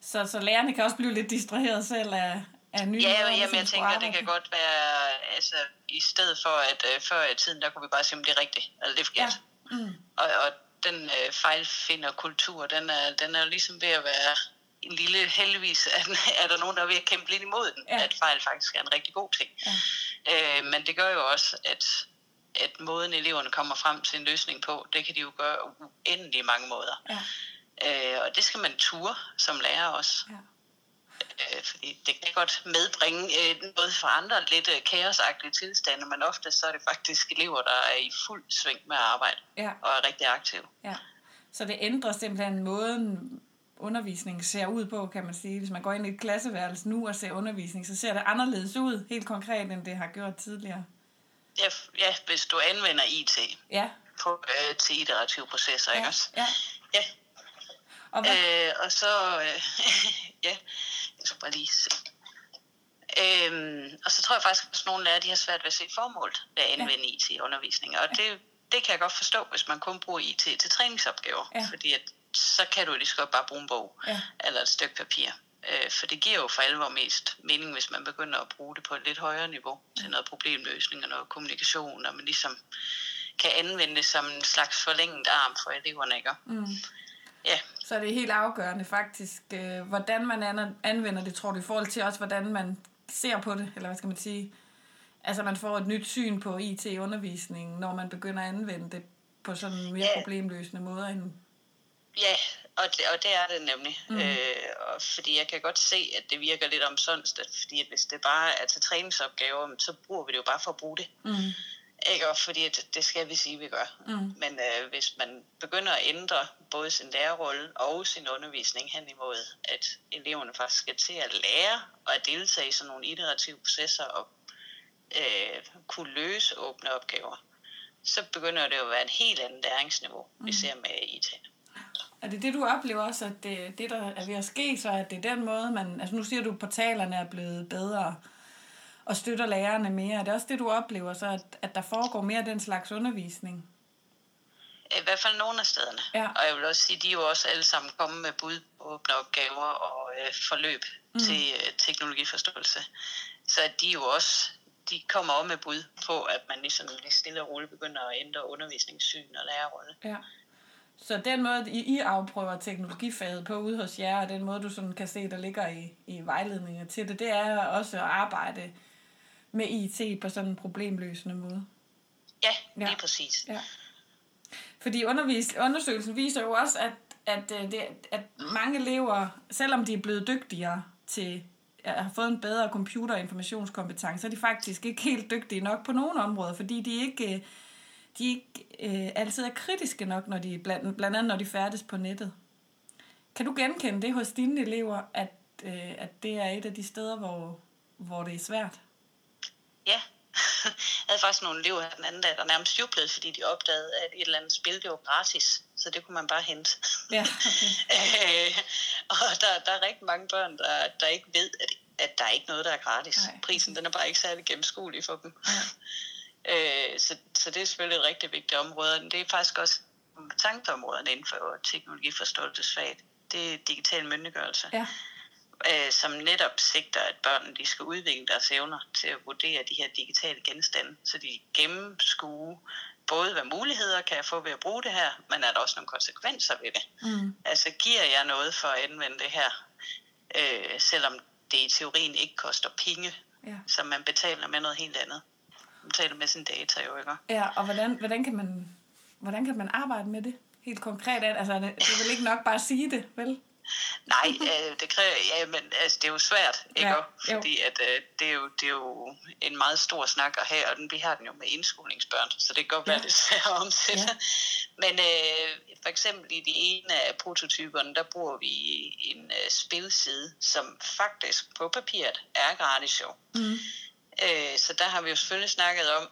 Så, så lærerne kan også blive lidt distraheret selv af, af nye Ja, jamen, jeg tænker, det kan godt være, altså i stedet for, at øh, før i tiden, der kunne vi bare sige, om det er rigtigt, eller det er Ja. forkert. Mm. Og, og den øh, fejlfinderkultur, den er, den er jo ligesom ved at være en lille, heldigvis (laughs) er, er der nogen, der er ved at kæmpe lidt imod den, Ja. ja. at fejl faktisk er en rigtig god ting. Ja. Øh, men det gør jo også, at, at måden eleverne kommer frem til en løsning på, det kan de jo gøre uendelig mange måder. Ja, Øh, og det skal man ture som lærer også. ja. Øh, fordi det kan godt medbringe øh, noget for andre lidt øh, kaosagtige tilstande, men ofte så er det faktisk elever, der er i fuld sving med at arbejde Ja. og er rigtig aktive. Ja, så det ændrer simpelthen måden, undervisningen ser ud på, kan man sige. Hvis man går ind i et klasseværelse nu og ser undervisning, så ser det anderledes ud, helt konkret, end det har gjort tidligere. Ja, ja hvis du anvender IT Ja, på, øh, til iterative processer, ikke ja, også? ja. Ja, Og hvad, øh, og så, øh, (laughs) ja, jeg skal bare lige se. Øhm, og så tror jeg faktisk, at nogle lærere de har svært ved at se formålet ved at anvende IT i undervisning. Og det, det kan jeg godt forstå, hvis man kun bruger IT til træningsopgaver. Ja. Fordi at, så kan du lige så godt bare bruge en bog Ja. eller et stykke papir. Øh, for det giver jo for alvor mest mening, hvis man begynder at bruge det på et lidt højere niveau til noget problemløsning og noget kommunikation, og man ligesom kan anvende det som en slags forlænget arm for eleverne. Ikke? mm, Ja, så er det helt afgørende faktisk, øh, hvordan man an- anvender det, tror du, i forhold til også, hvordan man ser på det, eller hvad skal man sige? Altså, man får et nyt syn på IT i undervisningen, når man begynder at anvende det på sådan en mere Ja. problemløsende måde end... Ja, og det, og det er det nemlig. Mm. Øh, og fordi jeg kan godt se, at det virker lidt omsonst, fordi at hvis det bare er til træningsopgaver, så bruger vi det jo bare for at bruge det. Mm, Ikke? Og fordi at det skal vi sige, vi gør. Mm. Men øh, hvis man begynder at ændre både sin lærerrolle og sin undervisning hen imod, at eleverne faktisk skal til at lære og at deltage i sådan nogle iterative processer og øh, kunne løse åbne opgaver, så begynder det jo at være en helt anden læringsniveau, vi ser med IT. Er det det, du oplever også, at det, det, der er ved at ske, så at det er den måde, man... Altså nu siger du, at portalerne er blevet bedre og støtter lærerne mere. Er det også det, du oplever, så at, at der foregår mere af den slags undervisning? I hvert fald nogle af stederne. Ja. Og jeg vil også sige, de er jo også alle sammen kommet med bud på åbne opgaver og øh, forløb mm. til øh, teknologiforståelse. Så de er jo også, de kommer også med bud på, at man ligesom lige stille og roligt begynder at ændre undervisningssyn og lærerrolle. Ja. Så den måde, I, I afprøver teknologifaget på ude hos jer, og den måde, du sådan kan se, der ligger i, i vejledninger til det, det er også at arbejde med IT på sådan en problemløsende måde. Ja, Ja. lige præcis. Ja. Fordi undervis, undersøgelsen viser jo også, at, at, øh, det, at mange elever, selvom de er blevet dygtigere til at have fået en bedre computer- og informationskompetence, så er de faktisk ikke helt dygtige nok på nogle områder, fordi de ikke, øh, de ikke øh, altid er kritiske nok, når de, blandt, blandt andet når de færdes på nettet. Kan du genkende det hos dine elever, at, øh, at det er et af de steder, hvor, hvor det er svært? Ja. (laughs) Jeg havde faktisk nogle elever her den anden dag, der nærmest jublede, fordi de opdagede, at et eller andet spil, det var gratis. Så det kunne man bare hente. Ja, (laughs) okay. Øh, og der, der er rigtig mange børn, der, der ikke ved, at, at der er ikke noget, der er gratis. Nej. Prisen den er bare ikke særlig gennemskuelig for dem. Ja. (laughs) Øh, så, så det er selvfølgelig et rigtig vigtigt område. Det er faktisk også kompetenceområderne inden for teknologiforståelsesfaget. Det er digital myndiggørelse, Ja, øh, som netop sigter, at børnene de skal udvikle deres evner til at vurdere de her digitale genstande, så de gennemskue både hvad muligheder kan jeg få ved at bruge det her, men er der også nogle konsekvenser ved det. mm. Altså giver jeg noget for at anvende det her, øh, selvom det i teorien ikke koster penge, ja. så man betaler med noget helt andet. Man betaler med sin data jo, ikke? Ja, og hvordan, hvordan, kan man, hvordan kan man arbejde med det? helt konkret? Altså, det er vel ikke nok bare at sige det, vel? (laughs) Nej, øh, det kræver, ja, men altså, det er jo svært, ikke? Ja, fordi at, øh, det, er jo, det er jo en meget stor snak at have, og den, vi har den jo med indskolingsbørn, så det kan godt være Ja. lidt svært at omsætte. Ja. (laughs) Men øh, for eksempel i de ene af prototyperne, der bruger vi en øh, spilside, som faktisk på papiret er gratis jo. Mm. Øh, så der har vi jo selvfølgelig snakket om,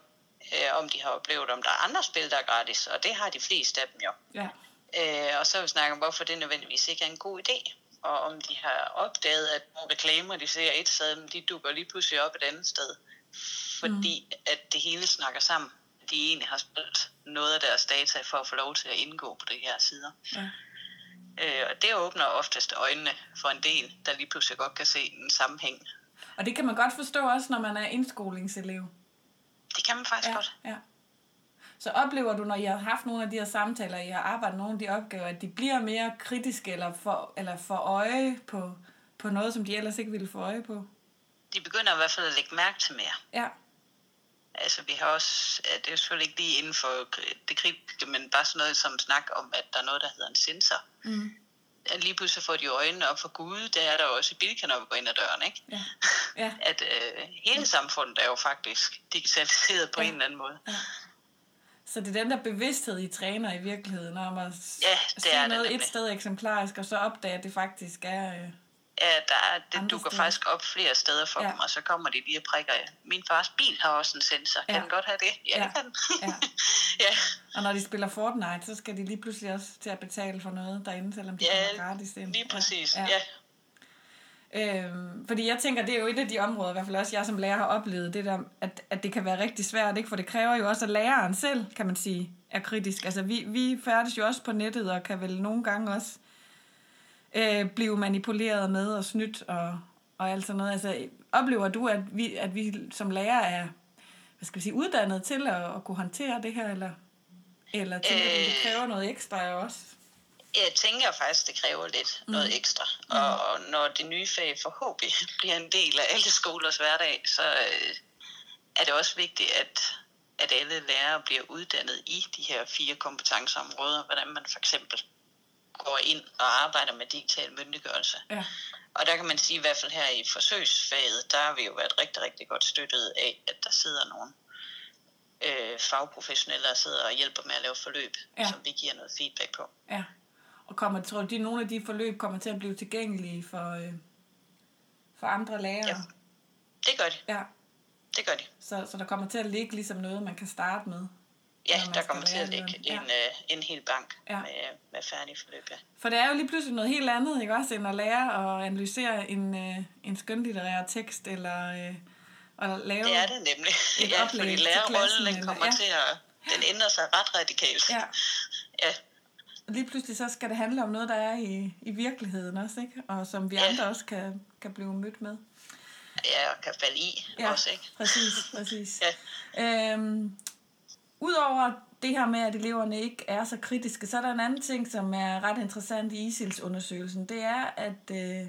øh, om de har oplevet, om der er andre spil, der er gratis, og det har de fleste af dem jo. Ja. Øh, og så har vi snakket om, hvorfor det nødvendigvis ikke er en god idé. Og om de har opdaget, at nogle reklamer, de ser et sted, men de dukker lige pludselig op et andet sted. Fordi mm. at det hele snakker sammen. De egentlig har spillet noget af deres data for at få lov til at indgå på de her sider. Ja. Øh, og det åbner oftest øjnene for en del, der lige pludselig godt kan se en sammenhæng. Og det kan man godt forstå også, når man er indskolingselev. Det kan man faktisk Ja, godt. ja. Så oplever du, når I har haft nogle af de her samtaler, I har arbejdet nogle af de opgaver, at de bliver mere kritiske eller for, eller for øje på, på noget, som de ellers ikke ville få øje på? De begynder i hvert fald at lægge mærke til mere. Ja, Altså, vi har også, ja, det er jo selvfølgelig ikke lige inden for det kritiske, men bare sådan noget som snak om, at der er noget, der hedder en sensor. Mm. Ja, lige pludselig får de øjnene op for Gud, der er der jo også i Bilka, når vi går ind ad døren, ikke? ja, (laughs) ja. At øh, hele samfundet er jo faktisk digitaliseret på Ja. en eller anden måde. Så det er den der bevidsthed, I træner i virkeligheden, om at s- Ja, det se er det noget et nemlig. sted eksemplarisk, og så opdage, at det faktisk er... Øh, Ja, der er, det dukker steder. faktisk op flere steder for Ja. ja. dem, og så kommer de lige og prikker. Min fars bil har også en sensor. Kan Ja. den godt have det? Ja, Ja. det kan den. Ja. (laughs) ja. og når de spiller Fortnite, så skal de lige pludselig også til at betale for noget derinde, selvom de Ja, kommer gratis ind. lige præcis. Ja, Ja. Øhm, fordi jeg tænker, det er jo et af de områder, i hvert fald også jeg som lærer har oplevet, det der, at, at det kan være rigtig svært, ikke? for det kræver jo også, at læreren selv, kan man sige, er kritisk. Altså vi, vi færdes jo også på nettet, og kan vel nogle gange også øh, blive manipuleret med og snydt og, og alt sådan noget. Altså oplever du, at vi, at vi som lærer er, hvad skal vi sige, uddannet til at, at kunne håndtere det her, eller, eller tænker du, det Øh. kræver noget ekstra af os? Jeg tænker faktisk, det kræver lidt mm. noget ekstra. Mm. Og når det nye fag forhåbentlig (laughs) bliver en del af alle skolers hverdag, så øh, er det også vigtigt, at, at alle lærere bliver uddannet i de her fire kompetenceområder, hvordan man for eksempel går ind og arbejder med digital myndiggørelse. Ja, Og der kan man sige, i hvert fald her i forsøgsfaget, der har vi jo været rigtig, rigtig godt støttet af, at der sidder nogle øh, fagprofessionelle, der sidder og hjælper med at lave forløb, ja. som vi giver noget feedback på. ja. Og kommer, tror du, de, nogle af de forløb kommer til at blive tilgængelige for, øh, for andre lærere? Ja. Det gør de. ja. Det gør de. Så, så der kommer til at ligge ligesom noget, man kan starte med? Ja, der kommer til at ligge noget. Ja. en, øh, en hel bank Ja. med, med færdige forløb, ja. For det er jo lige pludselig noget helt andet, ikke også, end at lære og analysere en, øh, en skønlitterær tekst, eller øh, at lave... Det er det nemlig. Ja, fordi lærerrollen den kommer ja. til at... Den ændrer sig ret radikalt. Ja, ja. Lige pludselig så skal det handle om noget, der er i, i virkeligheden også, ikke? Og som vi Ja. andre også kan, kan blive mødt med. ja, og kan falde i Ja, også, ikke? præcis, (laughs) præcis. Ja. Øhm, Udover det her med, at eleverne ikke er så kritiske, så er der en anden ting, som er ret interessant i ISILS-undersøgelsen. Det er, at, øh,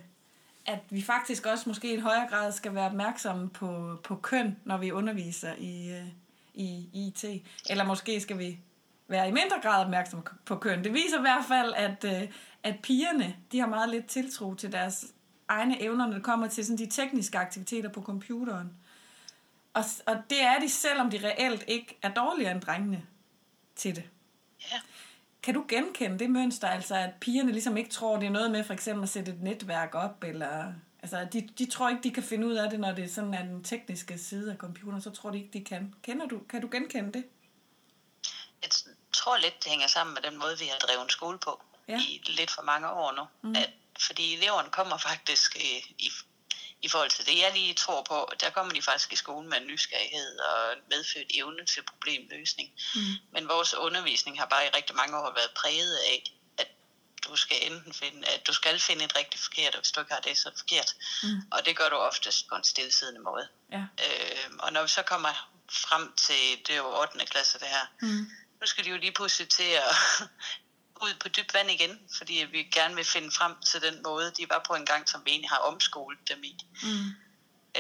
at vi faktisk også måske i højere grad skal være opmærksomme på, på køn, når vi underviser i, øh, i IT. Eller måske skal vi være i mindre grad opmærksomme på køn. Det viser i hvert fald, at, øh, at pigerne de har meget lidt tiltro til deres egne evner, når det kommer til sådan de tekniske aktiviteter på computeren. Og, og det er de, selvom de reelt ikke er dårligere end drengene til det. Ja. Kan du genkende det mønster, altså at pigerne ligesom ikke tror, det er noget med for eksempel at sætte et netværk op, eller altså de, de tror ikke, de kan finde ud af det, når det sådan er den tekniske side af computeren, så tror de ikke, de kan. Kender du, kan du genkende det? Jeg tror lidt, det hænger sammen med den måde, vi har drevet skole på Ja. i lidt for mange år nu. Mm. At, fordi eleverne kommer faktisk i, i, i forhold til det, jeg lige tror på, der kommer de faktisk i skole med en nysgerrighed og medfødt evne til problemløsning. Mm. Men vores undervisning har bare i rigtig mange år været præget af, at du skal enten finde, at du skal finde et rigtigt forkert, og hvis du ikke har det, så er forkert. Mm. Og det gør du oftest på en stillesiddende måde. Ja. Øh, og når vi så kommer frem til, det er jo 8. klasse det her, Mm. Nu skal de jo lige pludselig til at (laughs) ud på dybt vand igen, fordi vi gerne vil finde frem til den måde, de var på en gang, som vi egentlig har omskolet dem i. Mm.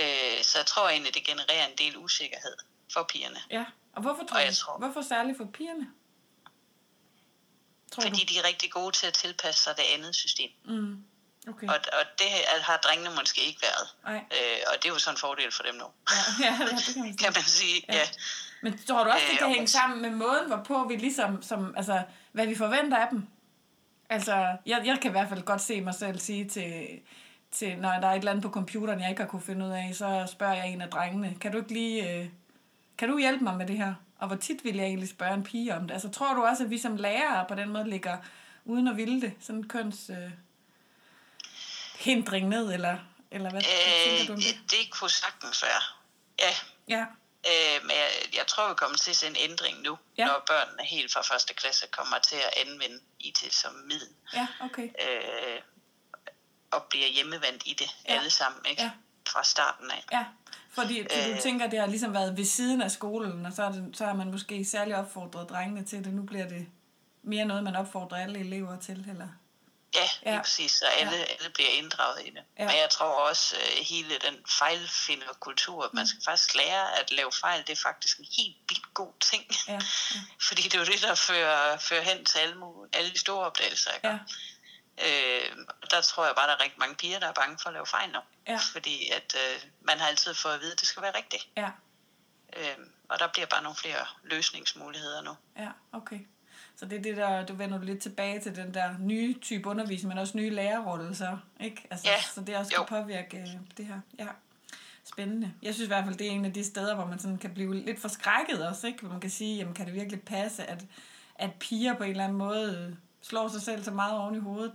Øh, så jeg tror egentlig, det genererer en del usikkerhed for pigerne. Ja, og hvorfor, tror Og du, jeg tror- hvorfor særligt for pigerne? tror fordi du? de er rigtig gode til at tilpasse sig det andet system. Mm. Okay. Og, og det har drengene måske ikke været. Nej. Øh, og det er jo sådan en fordel for dem nu, ja, (laughs) ja, det kan man (laughs) sige. kan man sige. Ja. Ja. Men tror du også, det Øh, kan hænge sammen med måden, hvorpå vi ligesom, som, altså, hvad vi forventer af dem? Altså, jeg, jeg kan i hvert fald godt se mig selv sige til, til, når der er et eller andet på computeren, jeg ikke har kunne finde ud af, så spørger jeg en af drengene, kan du ikke lige, øh, kan du hjælpe mig med det her? Og hvor tit vil jeg egentlig spørge en pige om det? Altså, tror du også, at vi som lærere på den måde ligger uden at ville det? Sådan en køns øh, hindring ned, eller, eller hvad, hvad tænker du om Øh, det? det kunne sagtens være. Ja, Ja, øh, men jeg, jeg tror, vi kommer til at se en ændring nu, Ja. når børnene helt fra første klasse kommer til at anvende IT som middel. ja, okay. Øh, og bliver hjemmevandt i det Ja. alle sammen, ikke? Ja. Fra starten af. Ja, fordi så du Øh. tænker, det har ligesom været ved siden af skolen, og så, er det, så har man måske særligt opfordret drengene til det. Nu bliver det mere noget, man opfordrer alle elever til, eller? Ja, Ja. lige præcis, så alle, ja. alle bliver inddraget i det. Ja. Ja. Men jeg tror også, at hele den fejlfinderkultur, at man skal faktisk lære at lave fejl, det er faktisk en helt vildt god ting. Ja, ja, (laughs) Fordi det er jo det, der fører, fører hen til alle, alle de store opdagelser. Ikke? ja, Øh, der tror jeg bare, der er rigtig mange piger, der er bange for at lave fejl nu. Ja. Fordi at øh, man har altid fået at vide, at det skal være rigtigt. ja, Øh, og der bliver bare nogle flere løsningsmuligheder nu. ja, okay. Så det er det der, du vender lidt tilbage til den der nye type undervisning, men også nye lærerrolle, så, ikke? Altså, Ja, så det også jo. kan påvirke øh, det her. Ja. Spændende. Jeg synes i hvert fald, det er en af de steder, hvor man sådan kan blive lidt forskrækket også, ikke? Hvor man kan sige, jamen kan det virkelig passe, at, at piger på en eller anden måde øh, slår sig selv så meget oven i hovedet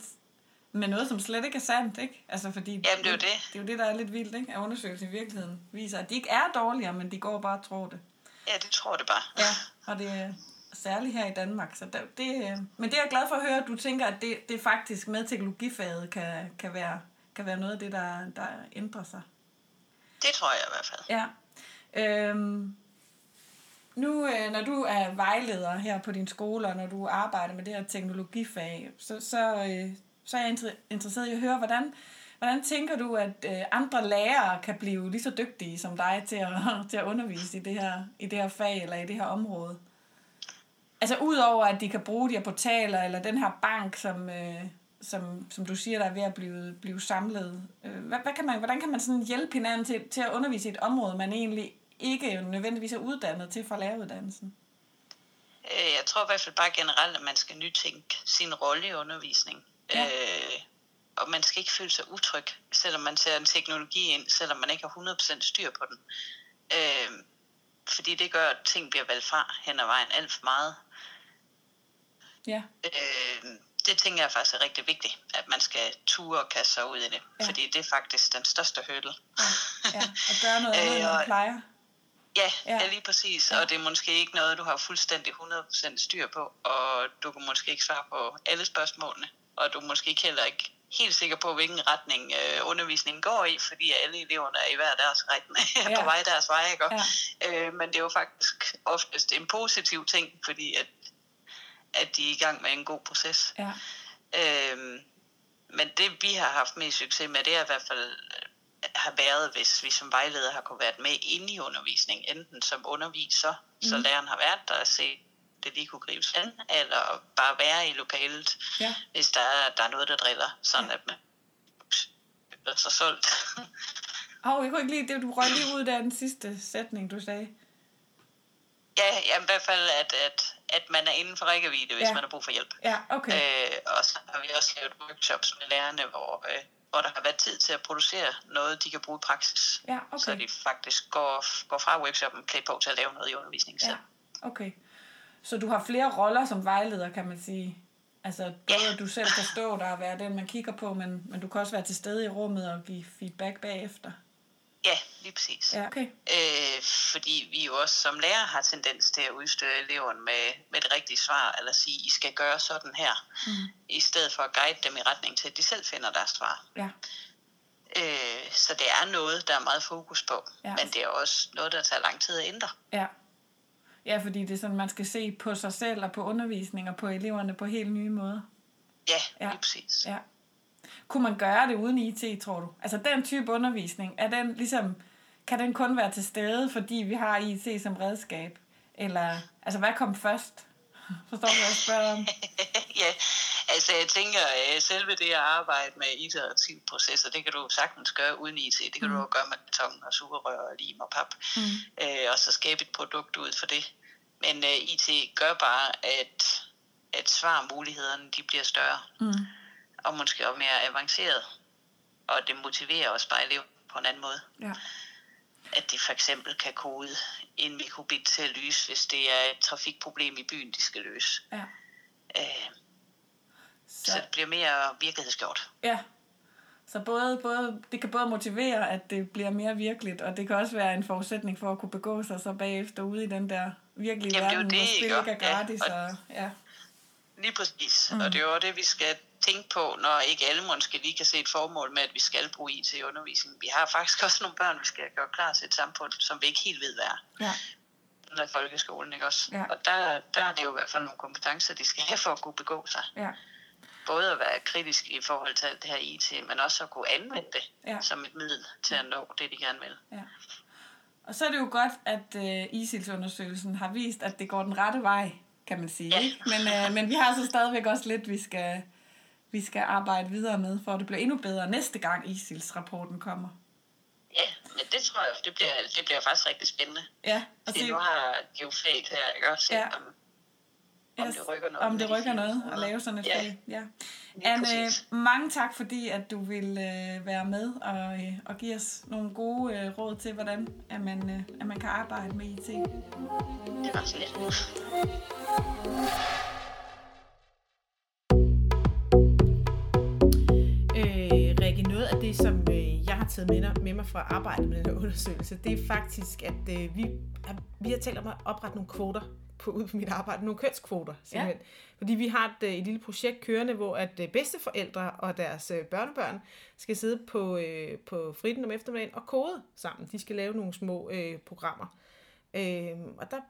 med noget, som slet ikke er sandt, ikke? Altså fordi... Jamen, det er jo det. Det er jo det, der er lidt vildt, ikke? At undersøgelsen i virkeligheden viser, at de ikke er dårligere, men de går bare og tror det. Ja, det tror det bare. Ja, og det er særligt her i Danmark. Så det, det, øh, men det er jeg glad for at høre, at du tænker, at det, det faktisk med teknologifaget kan, kan, være, kan være noget af det, der, der ændrer sig. Det tror jeg i hvert fald. Ja. Øhm, nu, øh, når du er vejleder her på din skole, og når du arbejder med det her teknologifag, så, så, øh, så er jeg inter- interesseret i at høre, hvordan, hvordan tænker du, at andre lærere kan blive lige så dygtige som dig til at, (laughs) til at undervise i det, her, i det her fag eller i det her område? Altså udover at de kan bruge de her portaler, eller den her bank, som, øh, som, som du siger, der er ved at blive, blive samlet. Øh, hvad, hvad kan man, hvordan kan man sådan hjælpe hinanden til, til at undervise i et område, man egentlig ikke nødvendigvis er uddannet til fra læreruddannelsen? Øh, Jeg tror i hvert fald bare generelt, at man skal nytænke sin rolle i undervisning. Ja. Øh, og man skal ikke føle sig utryg, selvom man ser en teknologi ind, selvom man ikke har 100% styr på den. Øh, fordi det gør, at ting bliver valgt fra hen ad vejen alt for meget. Ja, Øh, det tænker jeg faktisk er rigtig vigtigt, at man skal ture og kaste sig ud i det. Ja. Ja. Fordi det er faktisk den største hurdle. ja. Og gøre noget (laughs) andet, Øh, end man og- plejer. Ja, Ja. ja. ja lige præcis. Ja. Og det er måske ikke noget, du har fuldstændig 100% styr på, og du kan måske ikke svare på alle spørgsmålene, og du er måske ikke heller ikke helt sikker på, hvilken retning øh, undervisningen går i, fordi alle eleverne er i hver deres retning, Ja. (laughs) ja. på vej deres vej, ikke? Ja. Ja. Øh, men det er jo faktisk oftest en positiv ting, fordi at, at de er i gang med en god proces. Ja, Øhm, men det vi har haft mest succes med, det er i hvert fald øh, har været, hvis vi som vejleder har kunne været med inde i undervisningen, enten som underviser, mm. så Mhm. læreren har været der og se, det lige kunne gribes an, eller bare være i lokalet, Ja. hvis der er, der er noget, der driller, sådan Ja. at man bliver så solgt. (laughs) Åh, jeg kunne ikke lide det, du røg lige ud der den sidste sætning, du sagde. ja, ja, i hvert fald, at, at, at man er inden for rækkevidde, hvis Ja. man har brug for hjælp. Ja, okay. Øh, og så har vi også lavet workshops med lærerne, hvor, øh, hvor der har været tid til at producere noget, de kan bruge i praksis. Ja, Så okay. de faktisk går, går fra workshoppen klædt på til at lave noget i undervisningen selv. Ja, okay. Så du har flere roller som vejleder, kan man sige. Altså, både Ja. du selv kan stå der og være den, man kigger på, men, men du kan også være til stede i rummet og give feedback bagefter. Ja, lige præcis. Ja, okay. Øh, fordi vi jo også som lærer har tendens til at udstyre eleverne med, med det rigtige svar, eller sige, I skal gøre sådan her, Mm. i stedet for at guide dem i retning til, at de selv finder deres svar. Ja, Øh, så det er noget, der er meget fokus på, Ja. men det er også noget, der tager lang tid at ændre. ja. Ja, fordi det er sådan, man skal se på sig selv og på undervisning og på eleverne på helt nye måder. Ja, Ja. ja. lige præcis. Ja. Kunne man gøre det uden IT, tror du? Altså den type undervisning, er den ligesom, kan den kun være til stede, fordi vi har IT som redskab? Eller, altså hvad kom først? (laughs) Forstår du, hvad jeg spørger om? (laughs) ja, altså jeg tænker, øh, selve det at arbejde med iterative processer, det kan du sagtens gøre uden IT. Det kan mm. du også gøre med beton og sugerør og lim og pap. Mm. Øh, og så skabe et produkt ud for det. Men øh, IT gør bare, at, at svarmulighederne de bliver større. Mm. Og måske også mere avanceret. Og det motiverer os bare elever på en anden måde. Ja. At de for eksempel kan kode en mikrobit til at lyse, hvis det er et trafikproblem i byen, de skal løse. Ja. Øh, så. så det bliver mere virkelighedsgjort. Ja. Så både, både, det kan både motivere, at det bliver mere virkeligt, og det kan også være en forudsætning for at kunne begå sig så bagefter ude i den der virkelige Jamen, verden, det, hvor spil ikke er gratis. Ja, og, og, ja. Lige præcis. Mm. Og det er jo det, vi skal tænke på, når ikke alle måske lige kan se et formål med, at vi skal bruge IT i undervisning. Vi har faktisk (laughs) også nogle børn, vi skal gøre klar til et samfund, som vi ikke helt ved, hvad er. Ja. Under folkeskolen, ikke også? Ja. Og der, der er det jo i hvert fald nogle kompetencer, de skal have for at kunne begå sig. Ja. Både at være kritisk i forhold til det her IT, men også at kunne anvende det ja. som et middel til at nå det, de gerne vil. Ja. Og så er det jo godt, at uh, ISILS-undersøgelsen har vist, at det går den rette vej, kan man sige. Ja. Men, uh, men vi har så stadigvæk også lidt, vi skal, vi skal arbejde videre med, for at det bliver endnu bedre næste gang ISILS-rapporten kommer. Ja, men det tror jeg, det bliver, det bliver faktisk rigtig spændende. Ja. Og Fordi se... nu har de jo fag her, ikke også? Ja. Om, om yes. det rykker noget. Om det rykker noget at lave sådan et ja. fag. Ja. Anne, mange tak, fordi at du vil øh, være med og, øh, og give os nogle gode øh, råd til, hvordan at man, øh, at man kan arbejde med IT. Det var så lidt. Af det, som øh, jeg har taget med, med mig fra arbejdet med den her undersøgelse, det er faktisk, at øh, vi, vi har talt om at oprette nogle kvoter på, ude på mit arbejde, nogle kønskvoter simpelthen. Ja. Fordi vi har et, øh, et lille projekt kørende, hvor at bedsteforældre og deres børnebørn skal sidde på, øh, på fritten om eftermiddagen og kode sammen. De skal lave nogle små øh, programmer. Øh, og der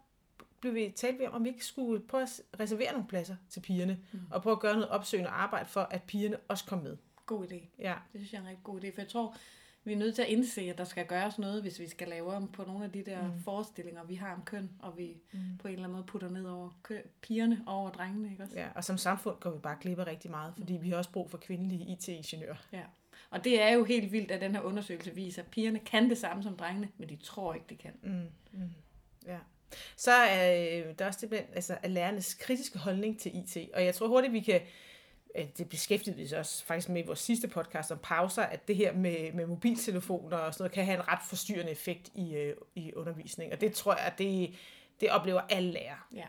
blev vi talt om, om vi ikke skulle prøve at reservere nogle pladser til pigerne, mm. og prøve at gøre noget opsøgende arbejde for, at pigerne også kom med. God idé. Ja. Det synes jeg er en rigtig god idé, for jeg tror, vi er nødt til at indse, at der skal gøres noget, hvis vi skal lave om på nogle af de der mm. forestillinger, vi har om køn, og vi mm. på en eller anden måde putter ned over kø- pigerne og over drengene. Ikke også? Ja, og som samfund går vi bare glip af rigtig meget, fordi mm. vi har også brug for kvindelige IT-ingeniører. Ja, og det er jo helt vildt, at den her undersøgelse viser, at pigerne kan det samme som drengene, men de tror ikke, det kan. Mm. Mm. Ja. Så er øh, der også det altså, lærernes kritiske holdning til IT, og jeg tror hurtigt, vi kan det beskæftigede vi også faktisk med i vores sidste podcast om pauser, at det her med, med mobiltelefoner og sådan noget, kan have en ret forstyrrende effekt i, øh, i undervisning. Og det tror jeg, at det, det oplever alle lærere. Ja.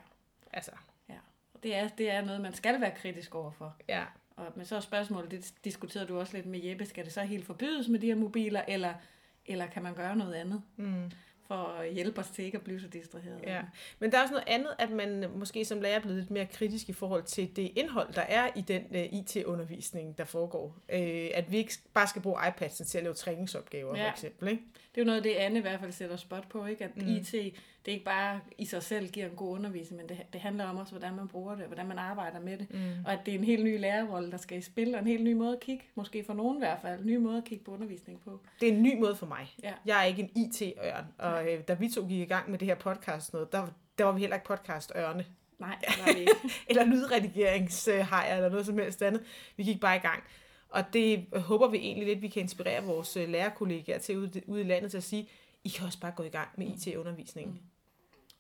Altså. Ja. Og det er, det er noget, man skal være kritisk overfor. Ja. Og, men så er spørgsmålet, det diskuterede du også lidt med Jeppe, skal det så helt forbydes med de her mobiler, eller, eller kan man gøre noget andet? Mm for at hjælpe os til ikke at blive så distraheret. Ja. Men der er også noget andet, at man måske som lærer er blevet lidt mere kritisk i forhold til det indhold, der er i den uh, IT-undervisning, der foregår. Uh, at vi ikke bare skal bruge iPadsen til at lave træningsopgaver, ja. for eksempel. Ikke? Det er jo noget, det Anne i hvert fald sætter spot på, ikke? at mm. IT det ikke bare i sig selv giver en god undervisning, men det, det handler om også, hvordan man bruger det, hvordan man arbejder med det. Mm. Og at det er en helt ny lærerrolle, der skal i spil, og en helt ny måde at kigge, måske for nogen i hvert fald, en ny måde at kigge på undervisning på. Det er en ny måde for mig. Ja. Jeg er ikke en IT-ørn, og øh, da vi to gik i gang med det her podcast, noget, der, der var vi heller ikke podcast-ørne. Nej, (laughs) det var vi ikke. (laughs) eller lydredigeringshajer, eller noget som helst andet. Vi gik bare i gang. Og det håber vi egentlig lidt, vi kan inspirere vores øh, lærerkollegaer til ude, ude i landet til at sige, I kan også bare gå i gang med IT-undervisningen. Mm.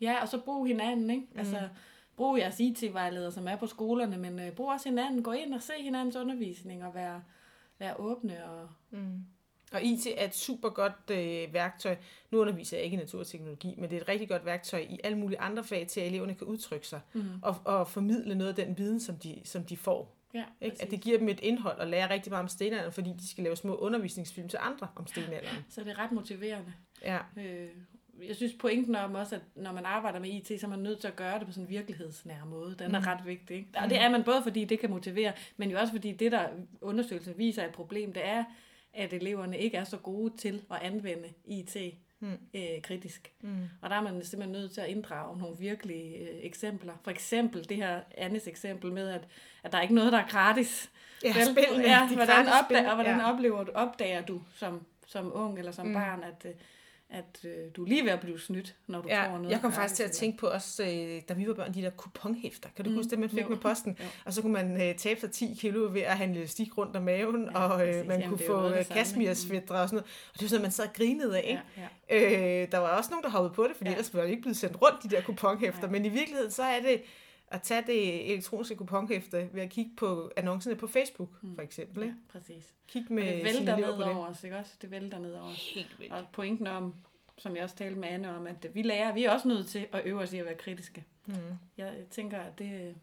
Ja, og så brug hinanden, ikke? Mm. Altså, brug jeres IT-vejledere, som er på skolerne, men øh, brug også hinanden. Gå ind og se hinandens undervisning og være, være åbne. Og... Mm. Og IT er et super godt øh, værktøj. Nu underviser jeg ikke i naturteknologi, men det er et rigtig godt værktøj i alle mulige andre fag, til at eleverne kan udtrykke sig mm. og, og formidle noget af den viden, som de, som de får. Ja, ikke? At det giver dem et indhold og lære rigtig meget om stenalderen, fordi de skal lave små undervisningsfilm til andre om stenalderen. Så det er ret motiverende. Ja. Øh, jeg synes pointen om også, at når man arbejder med IT, så er man nødt til at gøre det på sådan en virkelighedsnær måde. Den er mm. ret vigtig. Ikke? Og det er man både fordi det kan motivere, men jo også fordi det, der undersøgelsen viser er et problem, det er, at eleverne ikke er så gode til at anvende IT mm. øh, kritisk. Mm. Og der er man simpelthen nødt til at inddrage nogle virkelige øh, eksempler. For eksempel det her andet eksempel med, at, at der er ikke noget, der er gratis. Ja, spillene, ja, hvordan, opdager, hvordan ja. oplever du, opdager du som, som ung eller som mm. barn, at, øh, at øh, du er lige ved at blive snydt, når du Ja, får noget. jeg kom faktisk til at tænke på os, øh, da vi var børn, de der kuponhæfter. Kan du Mm, huske det, man fik jo. med posten? Jo. Og så kunne man øh, tabe sig 10 kilo ved at handle stik rundt om maven, Ja, og øh, præcis. man Jamen, kunne få øh, kashmirsfætter og sådan noget. Og det var sådan, man sad og grinede af. Ikke? Ja, ja. Øh, der var også nogen, der hoppede på det, fordi Ja. ja. ellers var det ikke blevet sendt rundt, de der kuponhæfter. Nej. Men i virkeligheden, så er det at tage det elektroniske kuponhæfte ved at kigge på annoncerne på Facebook, for eksempel. ja, Ikke? præcis. Kig Og med det sine vælter elever ned på det. over os, ikke også? Det vælter ned over os. Helt vildt. Og pointen om, som jeg også talte med Anne om, at vi lærer, vi er også nødt til at øve os i at være kritiske. Mm. Jeg tænker, at det,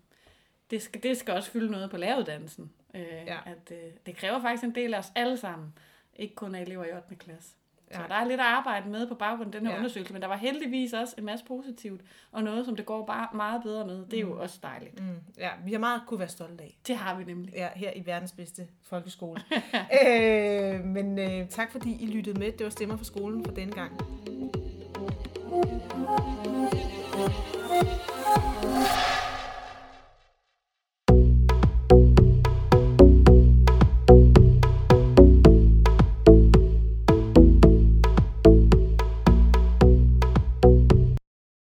det, skal, det skal også fylde noget på læreruddannelsen. Øh, Ja. at, øh, det kræver faktisk en del af os alle sammen, ikke kun af elever i 8. klasse. Så Ja. der er lidt at arbejde med på baggrund af den her Ja. undersøgelse, men der var heldigvis også en masse positivt, og noget, som det går bare meget bedre med. Det er jo også dejligt. Mm. Ja, vi har meget kunne være stolte af. Det har vi nemlig. Ja, her i verdens bedste folkeskole. (laughs) øh, men øh, tak fordi I lyttede med. Det var Stemmer for skolen for denne gang.